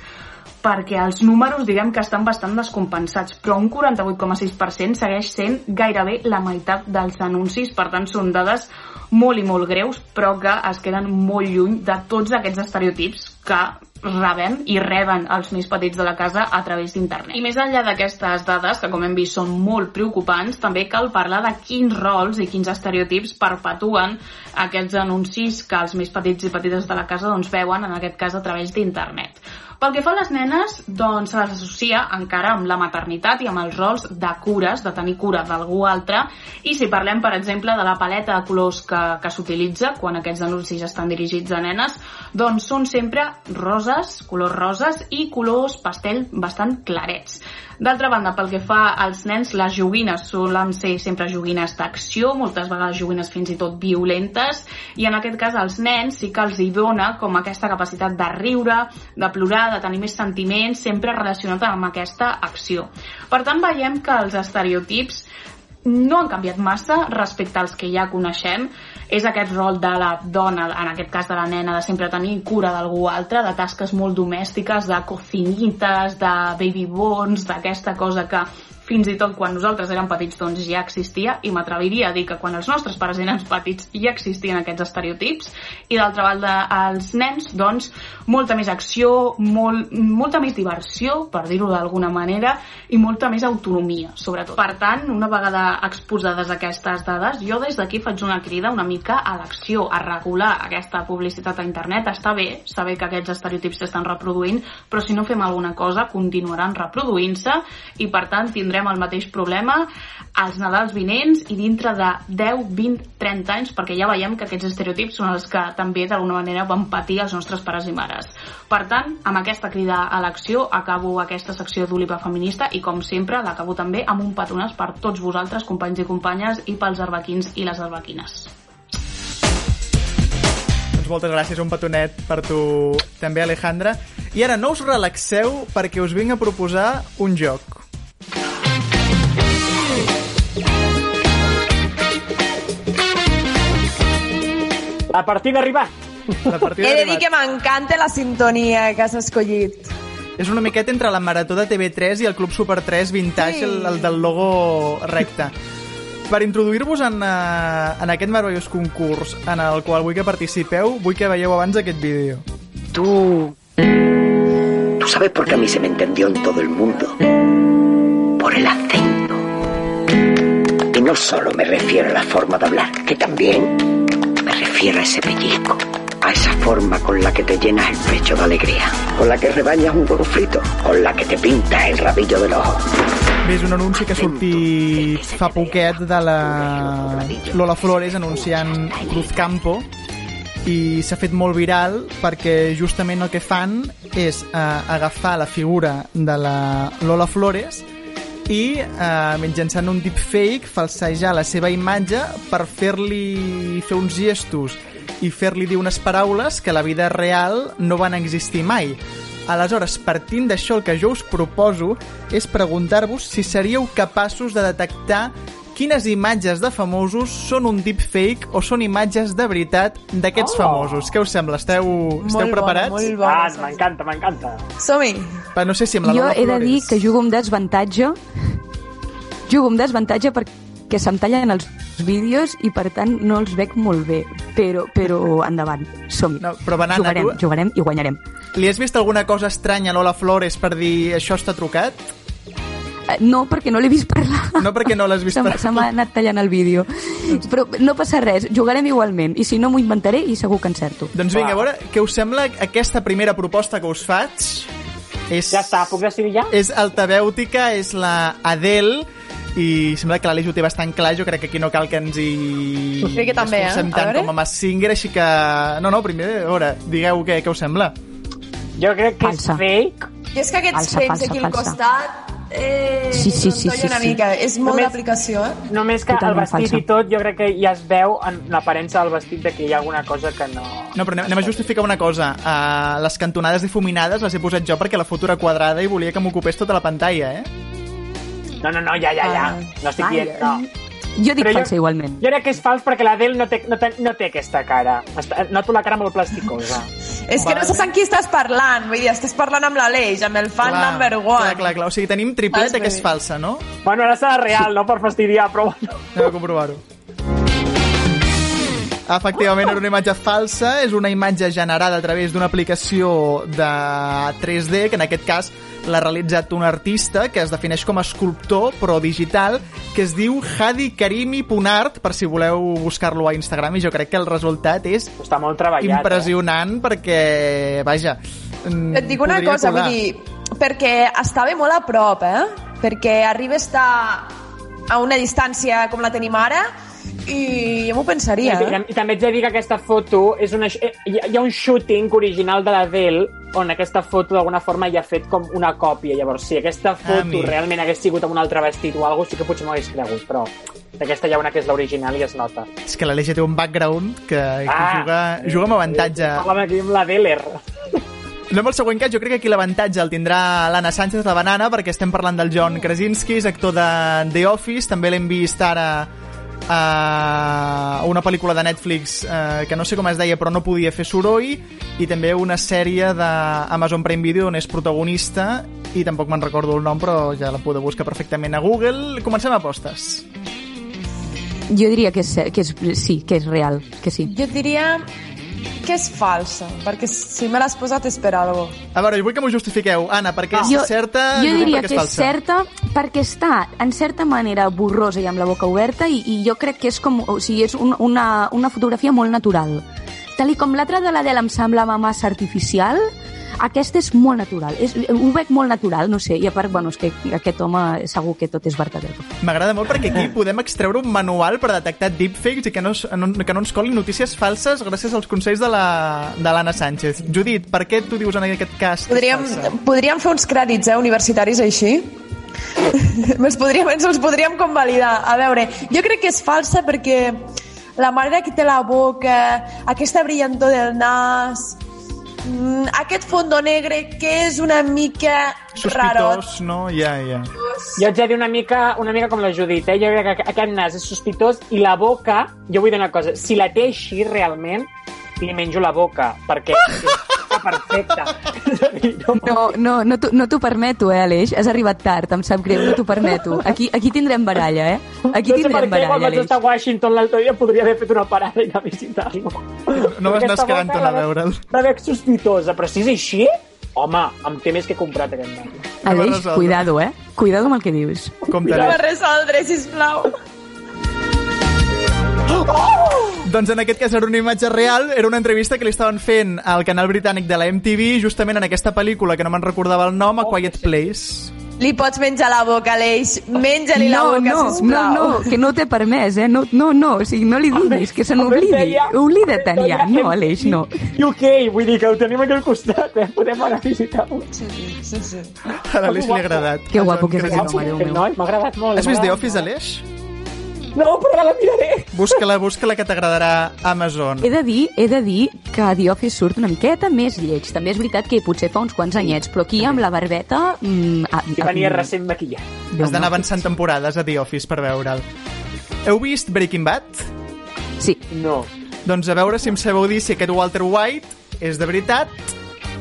perquè els números diguem que estan bastant descompensats, però un 48,6% segueix sent gairebé la meitat dels anuncis, per tant són dades molt i molt greus, però que es queden molt lluny de tots aquests estereotips que rebem i reben els més petits de la casa a través d'internet. I més enllà d'aquestes dades, que com hem vist són molt preocupants, també cal parlar de quins rols i quins estereotips perpetuen aquests anuncis que els més petits i petites de la casa doncs, veuen, en aquest cas a través d'internet. Pel que fa a les nenes, doncs se les associa encara amb la maternitat i amb els rols de cures, de tenir cura d'algú altre, i si parlem, per exemple, de la paleta de colors que, que s'utilitza quan aquests anuncis estan dirigits a nenes, doncs són sempre roses, colors roses i colors pastell bastant clarets. D'altra banda, pel que fa als nens, les joguines solen ser sempre joguines d'acció, moltes vegades joguines fins i tot violentes, i en aquest cas als nens sí que els hi dona com aquesta capacitat de riure, de plorar, de tenir més sentiments, sempre relacionat amb aquesta acció. Per tant, veiem que els estereotips no han canviat massa respecte als que ja coneixem. És aquest rol de la dona, en aquest cas de la nena, de sempre tenir cura d'algú altre, de tasques molt domèstiques, de cocinites, de baby bones, d'aquesta cosa que fins i tot quan nosaltres érem petits doncs ja existia i m'atreviria a dir que quan els nostres pares eren petits ja existien aquests estereotips i d'altra banda els nens doncs molta més acció, molt, molta més diversió per dir-ho d'alguna manera i molta més autonomia sobretot. Per tant, una vegada exposades aquestes dades, jo des d'aquí faig una crida una mica a l'acció, a regular aquesta publicitat a internet. Està bé saber que aquests estereotips s'estan reproduint, però si no fem alguna cosa continuaran reproduint-se i per tant tindrem tindrem el mateix problema als Nadals vinents i dintre de 10, 20, 30 anys, perquè ja veiem que aquests estereotips són els que també d'alguna manera van patir els nostres pares i mares. Per tant, amb aquesta crida a l'acció acabo aquesta secció d'Oliva Feminista i com sempre l'acabo també amb un petonàs per tots vosaltres, companys i companyes, i pels arbequins i les arbequines. Doncs moltes gràcies, un petonet per tu també, Alejandra. I ara no us relaxeu perquè us vinc a proposar un joc. La partida ha arribat. La partida He de dir arribat. que m'encanta la sintonia que has escollit. És una miqueta entre la Marató de TV3 i el Club Super 3 Vintage, Sí. el, el del logo recte. Per introduir-vos en, uh, en aquest meravellós concurs en el qual vull que participeu, vull que veieu abans aquest vídeo. Tú... Tú sabes por qué a mí se me entendió en todo el mundo. Por el acento. Y no solo me refiero a la forma de hablar, que también refiero a ese pellizco. A esa forma con la que te llenas el pecho de alegría. Con la que rebañas un huevo frito. Con la que te pintas el rabillo del ojo. És un anunci que ha sortit fa poquet de la Lola Flores anunciant Cruzcampo i s'ha fet molt viral perquè justament el que fan és eh, agafar la figura de la Lola Flores i eh, mitjançant un deepfake falsejar la seva imatge per fer-li fer uns gestos i fer-li dir unes paraules que a la vida real no van existir mai. Aleshores, partint d'això, el que jo us proposo és preguntar-vos si seríeu capaços de detectar quines imatges de famosos són un deepfake o són imatges de veritat d'aquests Oh. famosos. Què us sembla? Esteu, esteu preparats? Ah, m'encanta, m'encanta. Som-hi. No sé si amb la Jo Lola he de dir que jugo amb desavantatge jugo amb desavantatge perquè se'm tallen els vídeos i per tant no els veig molt bé però, però endavant, som no, però Banana, jugarem, tu- jugarem i guanyarem Li has vist alguna cosa estranya a Lola Flores per dir això està trucat? Eh, no, perquè no l'he vist parlar No perquè no l'has vist parlar. se m'ha anat tallant el vídeo però no passa res, jugarem igualment i si no m'ho inventaré i segur que encerto Doncs vinga, a veure, què us sembla aquesta primera proposta que us faig? És, ja està, puc decidir ja? És altavèutica, és la Adele, i sembla que l'Aleix ho té bastant clar, jo crec que aquí no cal que ens hi Crec que també, eh? esforcem A tant veure. com a Mass Singer, així que... No, no, primer, a veure, digueu què, què us sembla. Jo crec que Falsa. és fake. I és que aquests Falsa, fakes falsa, aquí al falsa. costat eh, Sí, sí, sí, trontollen sí, una sí. mica. És molt Només- d'aplicació, eh? Només que el Totalment vestit falsa. i tot, jo crec que ja es veu en l'aparença del vestit de que hi ha alguna cosa que no... No, però anem, anem a justificar una cosa. Uh, les cantonades difuminades les he posat jo perquè la foto era quadrada i volia que m'ocupés tota la pantalla, eh? No, no, no, ja, ja, ja. No estic dient, no. Jo dic Però jo- falsa igualment Jo crec que és fals perquè l'Adele no, té, no, té, no té aquesta cara. Està, noto la cara molt plasticosa. És que no saps amb qui estàs parlant. Vull dir, estàs parlant amb l'Aleix, amb el fan number one. Clar, clar, clar. O sigui, tenim tripleta que és falsa, no? Bueno, ara serà real, no per fastidiar, però bueno. Anem a comprovar-ho. Efectivament, era una imatge falsa, és una imatge generada a través d'una aplicació de 3D, que en aquest cas l'ha realitzat un artista que es defineix com a escultor, però digital, que es diu Hadi Karimi Punart, per si voleu buscar-lo a Instagram, i jo crec que el resultat és Està molt treballat, impressionant perquè, vaja... mm, Et dic una cosa, colar. vull dir, perquè estava molt a prop, eh? Perquè arriba a estar a una distància com la tenim ara i jo m'ho pensaria, I, eh? I també ets de dir que aquesta foto és una... eh, Hi ha, hi ha un shooting original de l'Adele on aquesta foto d'alguna forma ja ha fet com una còpia. Llavors, si aquesta foto amic. realment hagués sigut amb un altre vestit o alguna cosa, sí que potser m'ho hagués cregut, però d'aquesta hi ha una que és l'original i es nota. És que l'Aleix té un background que, que Ah. juga, juga amb avantatge. Parlem aquí amb l'Adele. Anem al següent cas. Jo crec que aquí l'avantatge el tindrà l'Anna Sánchez, la banana, perquè estem parlant del John Krasinski, és actor de The Office. També l'hem vist ara a una pel·lícula de Netflix eh, que no sé com es deia però no podia fer soroll i també una sèrie d'Amazon Prime Video on és protagonista i tampoc me'n recordo el nom però ja la podeu buscar perfectament a Google comencem a apostes Jo diria que és, que és, sí, que és real, que sí. Jo diria que és falsa, perquè si me l'has posat és per algo. a veure, jo vull que m'ho justifiqueu. Anna, perquè és jo, certa jo diria que és és falsa. certa perquè està en certa manera borrosa i amb la boca oberta i, i jo crec que és com o sigui, és un, una, una fotografia molt natural. Tal i com l'altra de l'Adele em semblava massa artificial aquesta és molt natural, és, ho veig molt natural, no sé, i a part, bueno, és que aquest home segur que tot és verdader. M'agrada molt perquè aquí podem extreure un manual per detectar deepfakes i que no, no, que no ens colin notícies falses gràcies als consells de la- de l'Anna Sánchez. Judit, per què tu dius en aquest cas que Podríem, és falsa? podríem fer uns crèdits eh, universitaris així? ens, podríem, ens els podríem convalidar. A veure, jo crec que és falsa perquè la manera que té la boca, aquesta brillantor del nas, aquest fondo negre que és una mica rarot. Sospitós, no? Ja, ja. Jo ets de dir una mica, una mica com la Judit, eh? Jo crec que aquest nas és sospitós i la boca, jo vull dir una cosa, si la té així realment, li menjo la boca, perquè és perfecta. No, no, no t'ho no t'ho permeto, eh, Aleix? Has arribat tard, em sap greu, no t'ho permeto. Aquí, aquí tindrem baralla, eh? Aquí no sé per tindrem què quan baralla, vaig estar a Washington l'altre dia podria haver fet una parada i anar a visitar-lo. No vas anar a veig- veure'l. La veig sospitosa, però si és així, home, em té més que he comprat aquest nas. Aleix, cuidado, eh? Cuidado amb el que dius. Compte, No va resoldre, sisplau. Doncs en aquest cas era una imatge real, era una entrevista que li estaven fent al canal britànic de la MTV justament en aquesta pel·lícula que no me'n recordava el nom, A Quiet Place. Li pots menjar la boca, Aleix. Menja-li la No, boca, no, no, sisplau. no, que no t'he permès, eh? No, no, no, o sigui, no li diguis, que se n'oblidi. deia- Oblida't ja, no, Aleix, no. UK, vull dir que ho tenim aquí al costat, eh? Podem anar a visitar-lo. Sí, sí, sí. A l'Aleix li ha agradat. Que guapo que és aquest home, Déu meu. m'ha agradat molt. Has vist The Office. Aleix? No, però la miraré. Busca-la, busca-la, que t'agradarà Amazon. He de dir, he de dir que The Office surt una miqueta més lleig. També és veritat que potser fa uns quants anyets, però aquí amb la barbeta... Mm, a, I venia recent maquillat. Has d'anar avançant temporades a The Office per veure'l. Heu vist Breaking Bad? Sí. No. Doncs a veure si em sabeu dir si aquest Walter White és de veritat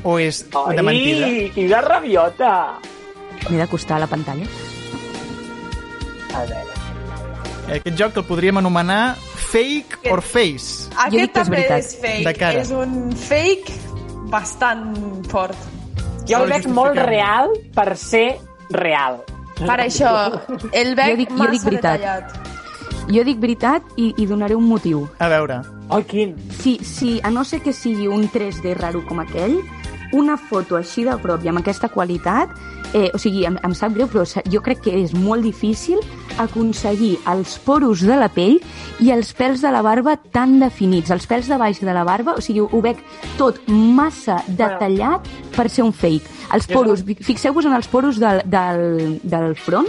o és de mentida. Ai, quina rabiota. M'he d'acostar a la pantalla. A veure. Aquest joc el podríem anomenar Fake or Face. Aquest també és fake. De cara. És un fake bastant fort. Jo el veig molt real per ser real. Per això, el veig Jo dic- jo massa dic veritat. detallat. Jo dic veritat i, i donaré un motiu. A veure. Ai, quin? Si, si, a no ser que sigui un 3D raro com aquell, una foto així de prop i amb aquesta qualitat, eh, o sigui, em, em sap greu, però jo crec que és molt difícil aconseguir els poros de la pell i els pèls de la barba tan definits. Els pèls de baix de la barba, o sigui, ho, veig tot massa detallat per ser un fake. Els poros, fixeu-vos en els poros del, del, del front,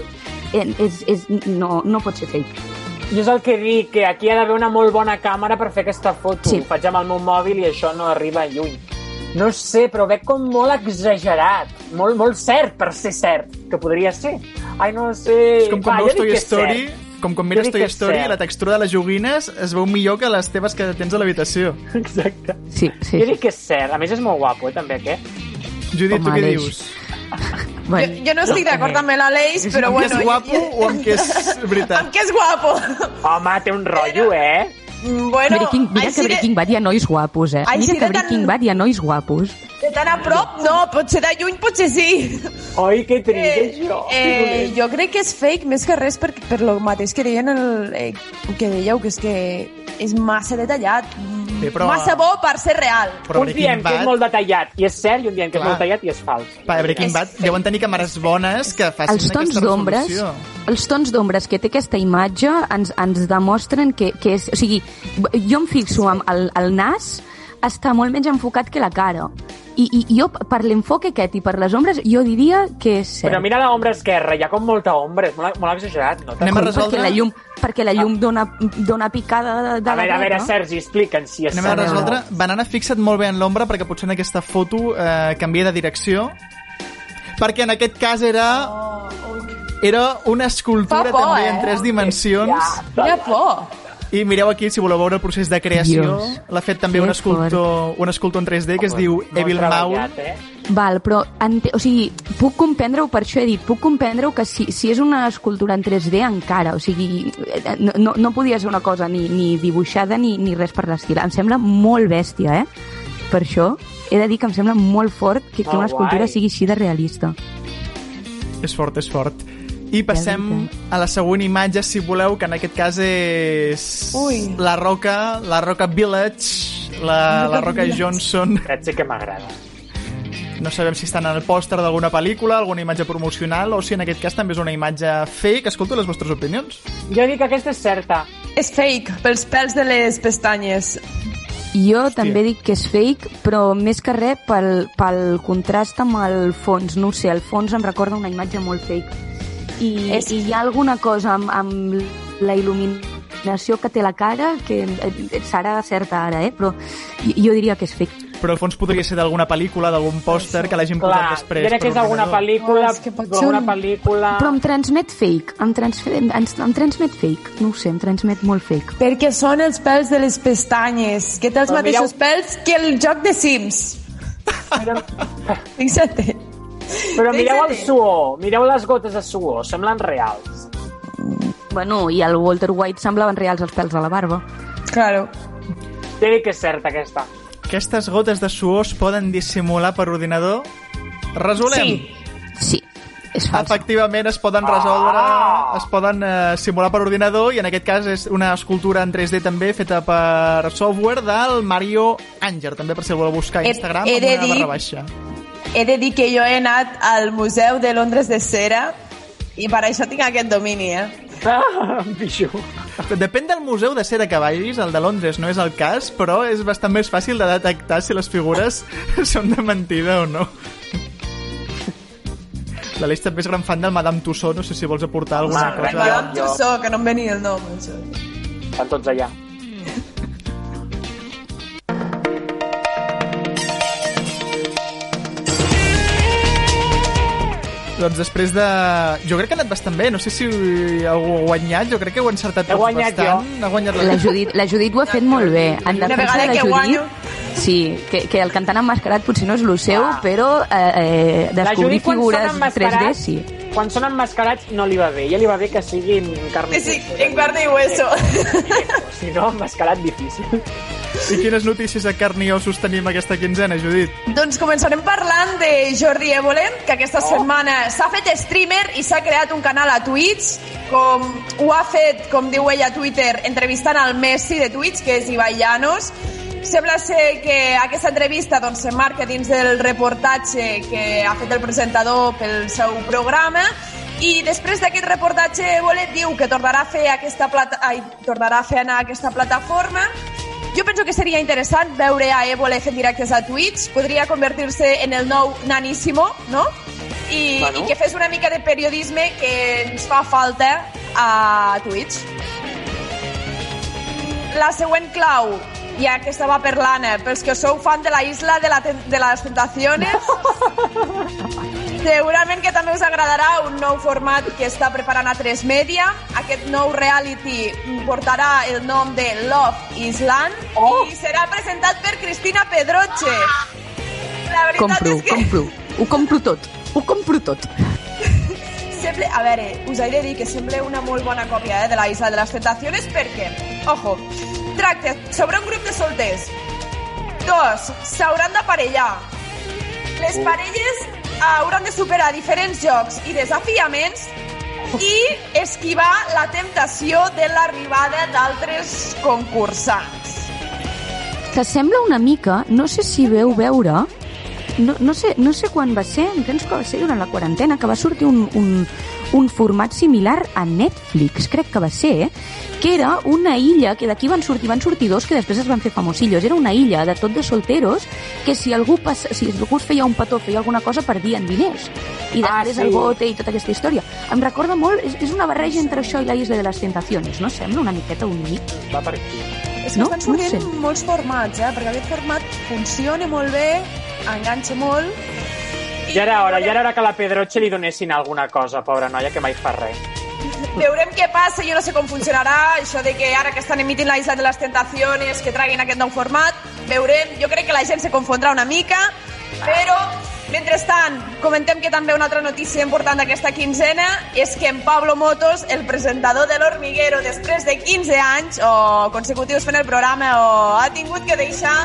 eh, és, és, no, no pot ser fake. Jo és el que dic, que aquí ha d'haver una molt bona càmera per fer aquesta foto. Sí. Ho faig amb el meu mòbil i això no arriba lluny. No sé, però veig com molt exagerat, molt, molt cert per ser cert, que podria ser. Ai, no sé... És com quan Va, veus Toy Story, com quan mires Toy Story, la textura de les joguines es veu millor que les teves que tens a l'habitació. Exacte. Sí, sí. Jo dic que és cert. A més, és molt guapo, eh, també, aquest. Judit, tu què Aleix. dius? Jo, jo no estic d'acord amb l'Aleix, però amb bueno... que és guapo o amb que és veritat? Amb que és guapo. Home, té un rotllo, eh? Mm, Bueno, Breaking, mira que Breaking Bad hi ha nois guapos, eh? Així Mira que tan- Breaking Bad hi ha nois guapos. De, tan a prop, no, potser de lluny, potser sí. Oi, que trist, Eh, això. eh, jo crec que és fake més que res per, per lo mateix que deien el, eh, que dèieu, que és que és massa detallat, Bé, però- massa bo per ser real. Però un Breaking diem que Bad- és molt detallat i és cert, i un diem que és molt detallat i és fals. Pa, Breaking Bad deuen tenir càmeres bones que facin Els tons aquesta d'ombres resolució. els tons d'ombres que té aquesta imatge ens, ens demostren que, que és... O sigui, jo em fixo amb el, el nas, està molt menys enfocat que la cara. I, i jo, per l'enfoque aquest i per les ombres, jo diria que és cert. Però mira l'ombra esquerra, hi ha com molta ombra, és molt, molt exagerat, no? Anem a resoldre... Perquè la llum, perquè la llum dona, dona picada de, de A veure, a la veure, dreta. Sergi, explica'ns si és Anem a o no. resoldre. Banana, fixa't molt bé en l'ombra perquè potser en aquesta foto eh, canvia de direcció. Perquè en aquest cas era... Era una escultura Fa por, també eh? en tres dimensions. Quina por. I mireu aquí, si voleu veure el procés de creació, l'ha fet també un escultor, un escultor en 3D que es diu Evil Maul. eh? Val, però, ente... o sigui, puc comprendre-ho, per això he dit, puc comprendre-ho que si, si és una escultura en 3D encara, o sigui, no, no, no podia ser una cosa ni, ni dibuixada ni, ni res per l'estil. Em sembla molt bèstia, eh? Per això he de dir que em sembla molt fort que, que una escultura sigui així de realista. És fort, és fort. I passem a la següent imatge, si voleu, que en aquest cas és Ui. la Roca, la Roca Village, la, la Roca Johnson. Aquest sí que m'agrada. No sabem si estan en el pòster d'alguna pel·lícula, alguna imatge promocional, o si en aquest cas també és una imatge fake. Escolto les vostres opinions. Jo dic que aquesta és certa. És fake, pels pèls de les pestanyes. Jo també dic que és fake, però més que res pel, pel contrast amb el fons. No ho sé, el fons em recorda una imatge molt fake. I, És- i hi ha alguna cosa amb, amb la il·luminació que té la cara que eh, serà certa ara, eh? però jo, jo diria que és fake. Però el fons podria ser d'alguna pel·lícula, d'algun pòster que l'hagin posat després. jo crec que és alguna pel·lícula, Oh, és alguna un- pel·lícula... Però em transmet fake, em, transmet, em, em transmet fake, no ho sé, em transmet molt fake. Perquè són els pèls de les pestanyes, que té els Però mateixos mireu- pèls que el joc de Sims. Fixa't. Però mireu el suor, mireu les gotes de suor, semblen reals. Bueno, i el Walter White semblaven reals els pèls de la barba. Claro. Dic que és certa, aquesta. Aquestes gotes de suor es poden dissimular per ordinador? Resolem? Sí. Sí, és fals. Efectivament, es poden resoldre, es poden eh, simular per ordinador i en aquest cas és una escultura en 3D també feta per software del Mario Anger, també per si el voleu buscar a He- Instagram he amb de una dir- barra baixa. He de dir que jo he anat al Museu de Londres de Cera i per això tinc aquest domini, eh? Ah, pijo. Depèn del museu de cera que vagis, el de Londres no és el cas, però és bastant més fàcil de detectar si les figures són de mentida o no. L'Aleix també és gran fan del Madame Tussauds, no sé si vols aportar alguna Home, cosa. Madame Tussauds, que no em venia el nom. Això. Estan tots allà. Doncs després de... Jo crec que ha anat bastant bé, no sé si algú ha guanyat, jo crec que ho ha encertat He tots guanyat bastant. Ha guanyat La Judit, la Judit ho ha fet molt bé. En Una vegada de la que Judit, guanyo. sí, que, que el cantant emmascarat potser no és el seu, Ah. però eh, eh, La descobrir figures 3D emmascarats, sí. quan són emmascarats no li va bé. Ja li va bé que sigui en carne Sí, en carne i hueso. Si no, emmascarat difícil. I quines notícies a carn i ossos tenim aquesta quinzena, Judit? Doncs començarem parlant de Jordi Évole, que aquesta oh. setmana s'ha fet streamer i s'ha creat un canal a Twitch, com ho ha fet, com diu ella a Twitter, entrevistant al Messi de Twitch, que és Ibai Llanos. Sembla ser que aquesta entrevista doncs, s'emmarca dins del reportatge que ha fet el presentador pel seu programa i després d'aquest reportatge Évole diu que tornarà a fer aquesta plata... Ai, tornarà a fer anar aquesta plataforma jo penso que seria interessant veure a Évole fent directes a Twitch. Podria convertir-se en el nou Naníssimo, no? I, Bueno. I que fes una mica de periodisme que ens fa falta a Twitch. La següent clau, ja que estava per l'Anna, pels que sou fan de la isla de, la de les tentaciones, segurament que també us agradarà un nou format que està preparant a 3 Media. Aquest nou reality portarà el nom de Love Island Oh! i serà presentat per Cristina Pedroche. La veritat Compro, és que... compro. Ho compro tot. Ho compro tot. Sembla, a veure, us he de dir que sembla una molt bona còpia eh, de la Isla de les Tentaciones perquè, ojo, tracta sobre un grup de solters. Dos, s'hauran d'aparellar. Les parelles hauran de superar diferents jocs i desafiaments i esquivar la temptació de l'arribada d'altres concursants. Que sembla una mica, no sé si veu veure, no, no, sé, no sé quan va ser, em penso que va ser durant la quarantena, que va sortir un, un, un format similar a Netflix, crec que va ser, que era una illa, que d'aquí van sortir, van sortir dos que després es van fer famosillos. Era una illa de tot de solteros que si algú, passa, si algú es feia un petó, feia alguna cosa, perdien diners. I Ah, després sí. el bote i tota aquesta història. Em recorda molt, és, és una barreja entre això i la Isla de les Tentaciones, no? Sembla una miqueta un mic. Va per aquí. És que No? estan sortint No sé. molts formats, eh? perquè aquest format funciona molt bé, enganxa molt, Ja era hora, ja era hora que la Pedroche li donessin alguna cosa, pobra noia, que mai fa res. Veurem què passa, jo no sé com funcionarà, això de que ara que estan emitint la Isla de les Tentaciones, que traguin aquest nou format, veurem, jo crec que la gent se confondrà una mica, però, mentrestant, comentem que també una altra notícia important d'aquesta quinzena és que en Pablo Motos, el presentador de l'Hormiguero, després de 15 anys o consecutius fent el programa, o ha tingut que deixar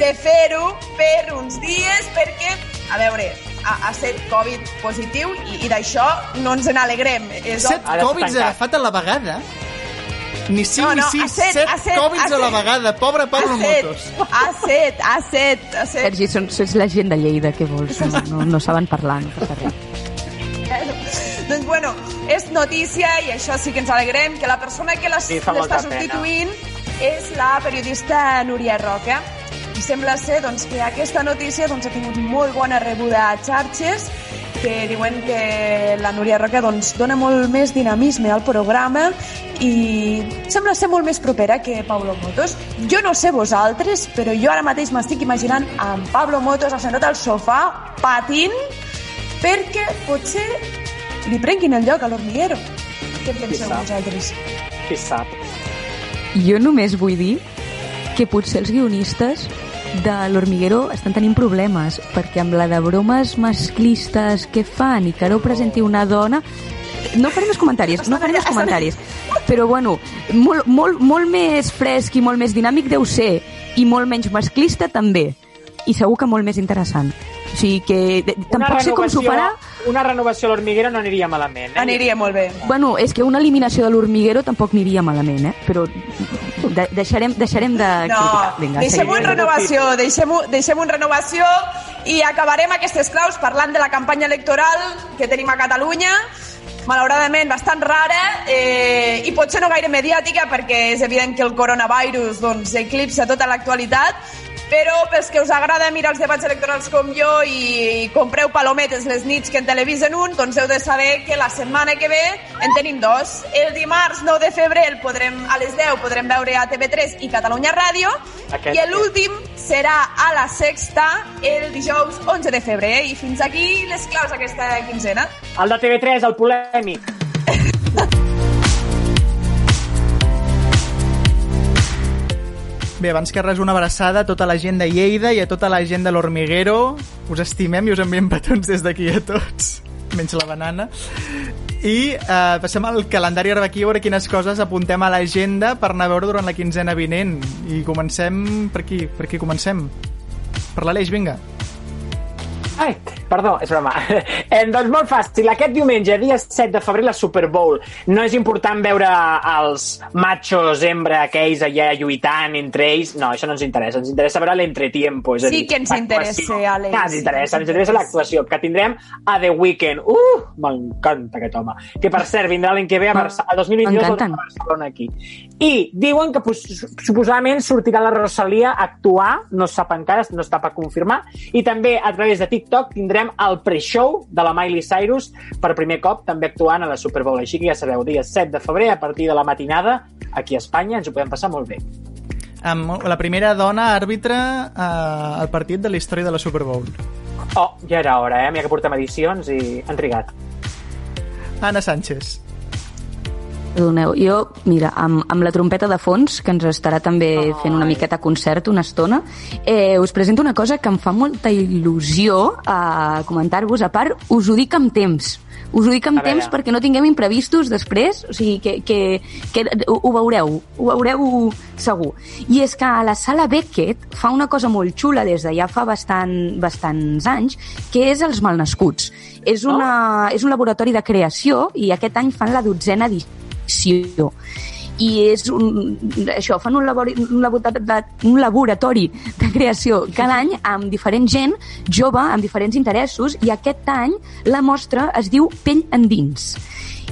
de fer-ho per uns dies perquè, a veure, ha, ha set Covid positiu i, i d'això no ens n'alegrem. És Set Covids agafat a la vegada? Ni 5 No, ni no, 6, ha set, 7 ha set, Covids ha a la set. vegada. Pobre Pablo Ha set, Motos. ha set, ha set, ha set. Sergi, són, sots la gent de Lleida, què vols? No, no, no saben parlar, no passa res. doncs bueno, és notícia i això sí que ens alegrem, que la persona que les- Sí, l'està molta pena. substituint és la periodista Núria Roca. I sembla ser doncs, que aquesta notícia doncs, ha tingut molt bona rebuda a xarxes que diuen que la Núria Roca doncs, dona molt més dinamisme al programa i sembla ser molt més propera que Pablo Motos. Jo no sé vosaltres, però jo ara mateix m'estic imaginant amb Pablo Motos assentat al sofà, patint, perquè potser li prenguin el lloc a l'Hormiguero. Què en penseu sap? vosaltres? Qui sap? Jo només vull dir que potser els guionistes de l'Hormiguero estan tenint problemes perquè amb la de bromes masclistes que fan i que ara ho presenti una dona no faré més comentaris, no faré més comentaris però bueno, molt, molt, molt més fresc i molt més dinàmic deu ser i molt menys masclista també i segur que molt més interessant o sigui que de, tampoc sé com s'ho farà Una renovació a l'Hormiguero no aniria malament. Eh? Aniria molt bé. Bueno, és que una eliminació de l'Hormiguero tampoc aniria malament, eh? Però de, deixarem, deixarem de No, criticar. Vinga, deixem-ho en renovació, deixem-ho deixem en renovació i acabarem aquestes claus parlant de la campanya electoral que tenim a Catalunya malauradament bastant rara eh, i potser no gaire mediàtica perquè és evident que el coronavirus doncs, eclipsa tota l'actualitat però pels que us agrada mirar els debats electorals com jo i compreu palometes les nits que en televisen un, doncs heu de saber que la setmana que ve en tenim dos. El dimarts 9 de febrer el podrem, a les 10 podrem veure a TV3 i Catalunya Ràdio Aquest- i l'últim serà a la sexta el dijous 11 de febrer i fins aquí les claus d'aquesta quinzena. El de TV3, el polèmic. Bé, abans que res, una abraçada a tota la gent de Lleida i a tota la gent de l'Hormiguero. Us estimem i us enviem petons des d'aquí a tots, menys la banana. I eh, passem al calendari ara aquí a veure quines coses apuntem a l'agenda per anar a veure durant la quinzena vinent. I comencem per aquí, per aquí comencem. Per l'Aleix, vinga. Ai, perdó, és broma. Eh, doncs molt fàcil. Aquest diumenge, dia 7 de febrer, la Super Bowl. No és important veure els machos hembra aquells allà lluitant entre ells. No, això no ens interessa. Ens interessa veure l'entretiempo. és a Sí dir, que ens interessa, Àlex. Ah, ens interessa, ens interessa l'actuació que tindrem a The Weeknd. Uh, m'encanta aquest home. Que, per cert, vindrà l'any que ve a Barcelona. El 2022 M'encanten. a Barcelona aquí. I diuen que pues, suposadament sortirà la Rosalia a actuar, no es sap encara, no està per confirmar, i també a través de TikTok tindrem el pre-show de la Miley Cyrus per primer cop també actuant a la Super Bowl. Així que ja sabeu, dia 7 de febrer, a partir de la matinada, aquí a Espanya, ens ho podem passar molt bé. Amb la primera dona àrbitre eh, al partit de la història de la Super Bowl. Oh, ja era hora, eh? Mira que portem edicions i han trigat. Anna Sánchez. Perdoneu, jo, mira, amb, amb la trompeta de fons, que ens estarà també fent una miqueta concert una estona, eh, us presento una cosa que em fa molta il·lusió a comentar-vos. A part, us ho dic amb temps. Us ho dic amb temps perquè no tinguem imprevistos després, o sigui, que, que, que ho, ho veureu, ho veureu segur. I és que a la sala Beckett fa una cosa molt xula des de ja fa bastant, bastants anys, que és els malnascuts. És, una, és un laboratori de creació i aquest any fan la dotzena edició i és un, això, fan un, labori, un, laboratori, un laboratori de creació cada any amb diferent gent jove, amb diferents interessos i aquest any la mostra es diu Pell endins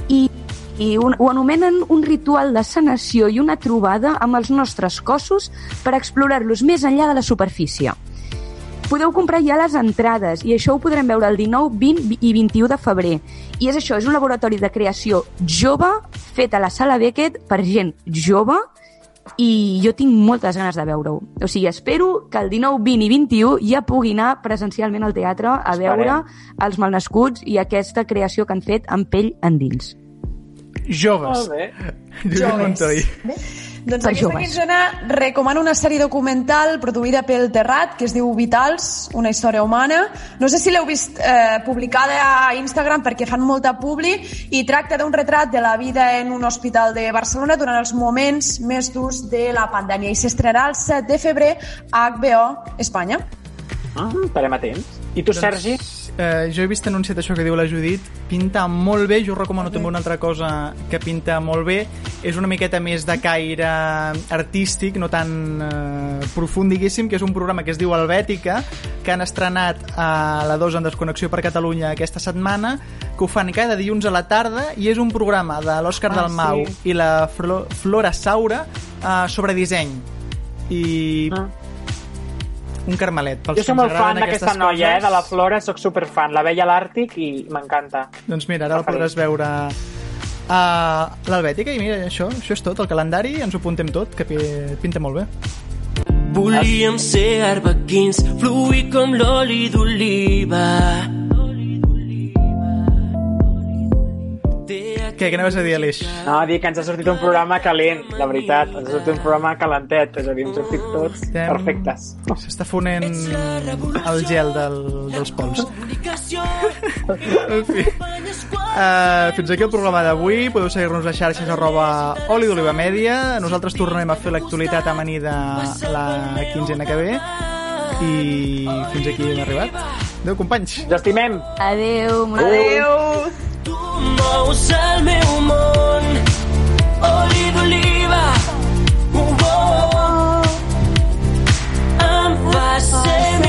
i un, ho anomenen un ritual de sanació i una trobada amb els nostres cossos per explorar-los més enllà de la superfície. Podeu comprar ja les entrades i això ho podrem veure el 19, 20 i 21 de febrer. I és això, és un laboratori de creació jove fet a la sala Beckett per gent jove i jo tinc moltes ganes de veure-ho. O sigui, espero que el 19, 20 i 21 ja pugui anar presencialment al teatre a veure els malnascuts i aquesta creació que han fet amb pell endins. Joves. Molt bé. Joves. Montoy. Doncs Per aquesta joves. quinzena recomano una sèrie documental produïda pel Terrat que es diu Vitals, una història humana. No sé si l'heu vist eh, publicada a Instagram perquè fan molta publi i tracta d'un retrat de la vida en un hospital de Barcelona durant els moments més durs de la pandèmia i s'estrenarà el 7 de febrer a HBO Espanya. Ah, estarem atents. I tu, Sergi? Eh, jo he vist anunciat això que diu la Judit, pinta molt bé, jo recomano també una altra cosa que pinta molt bé, és una miqueta més de caire artístic, no tan eh, profund, diguéssim, que és un programa que es diu Helvètica, que han estrenat a la 2 en Desconnexió per Catalunya aquesta setmana, que ho fan cada dilluns a la tarda, i és un programa de l'Òscar Ah, Dalmau sí. i la Flo Flora Saura eh, sobre disseny. I Ah. Un carmelet. Pels Jo soc molt fan d'aquesta noia, eh, de la Flora, sóc superfan. La veia a l'Àrtic i m'encanta. Doncs mira, ara el podràs veure a l'Helvètica i mira, això, això és tot, el calendari, ens ho apuntem tot, que pi- pinta molt bé. Volíem ser arbequins, fluir com l'oli d'oliva. Què, què anaves a dir, Aleix? No, dic que ens ha sortit un programa calent, la veritat. Ens ha sortit un programa calentet, és a dir, hem sortit tots Estem- perfectes. S'està fonent el gel del, dels pols. en fi. Uh, fins aquí el programa d'avui. Podeu seguir-nos a xarxes arroba oli d'oliva mèdia. Nosaltres tornarem a fer l'actualitat amanida la quinzena que ve. I fins aquí hem arribat. Adéu, companys. Ens estimem. Adéu. Adéu. Tu mous el meu món, oli d'oliva, un bo, em fa ser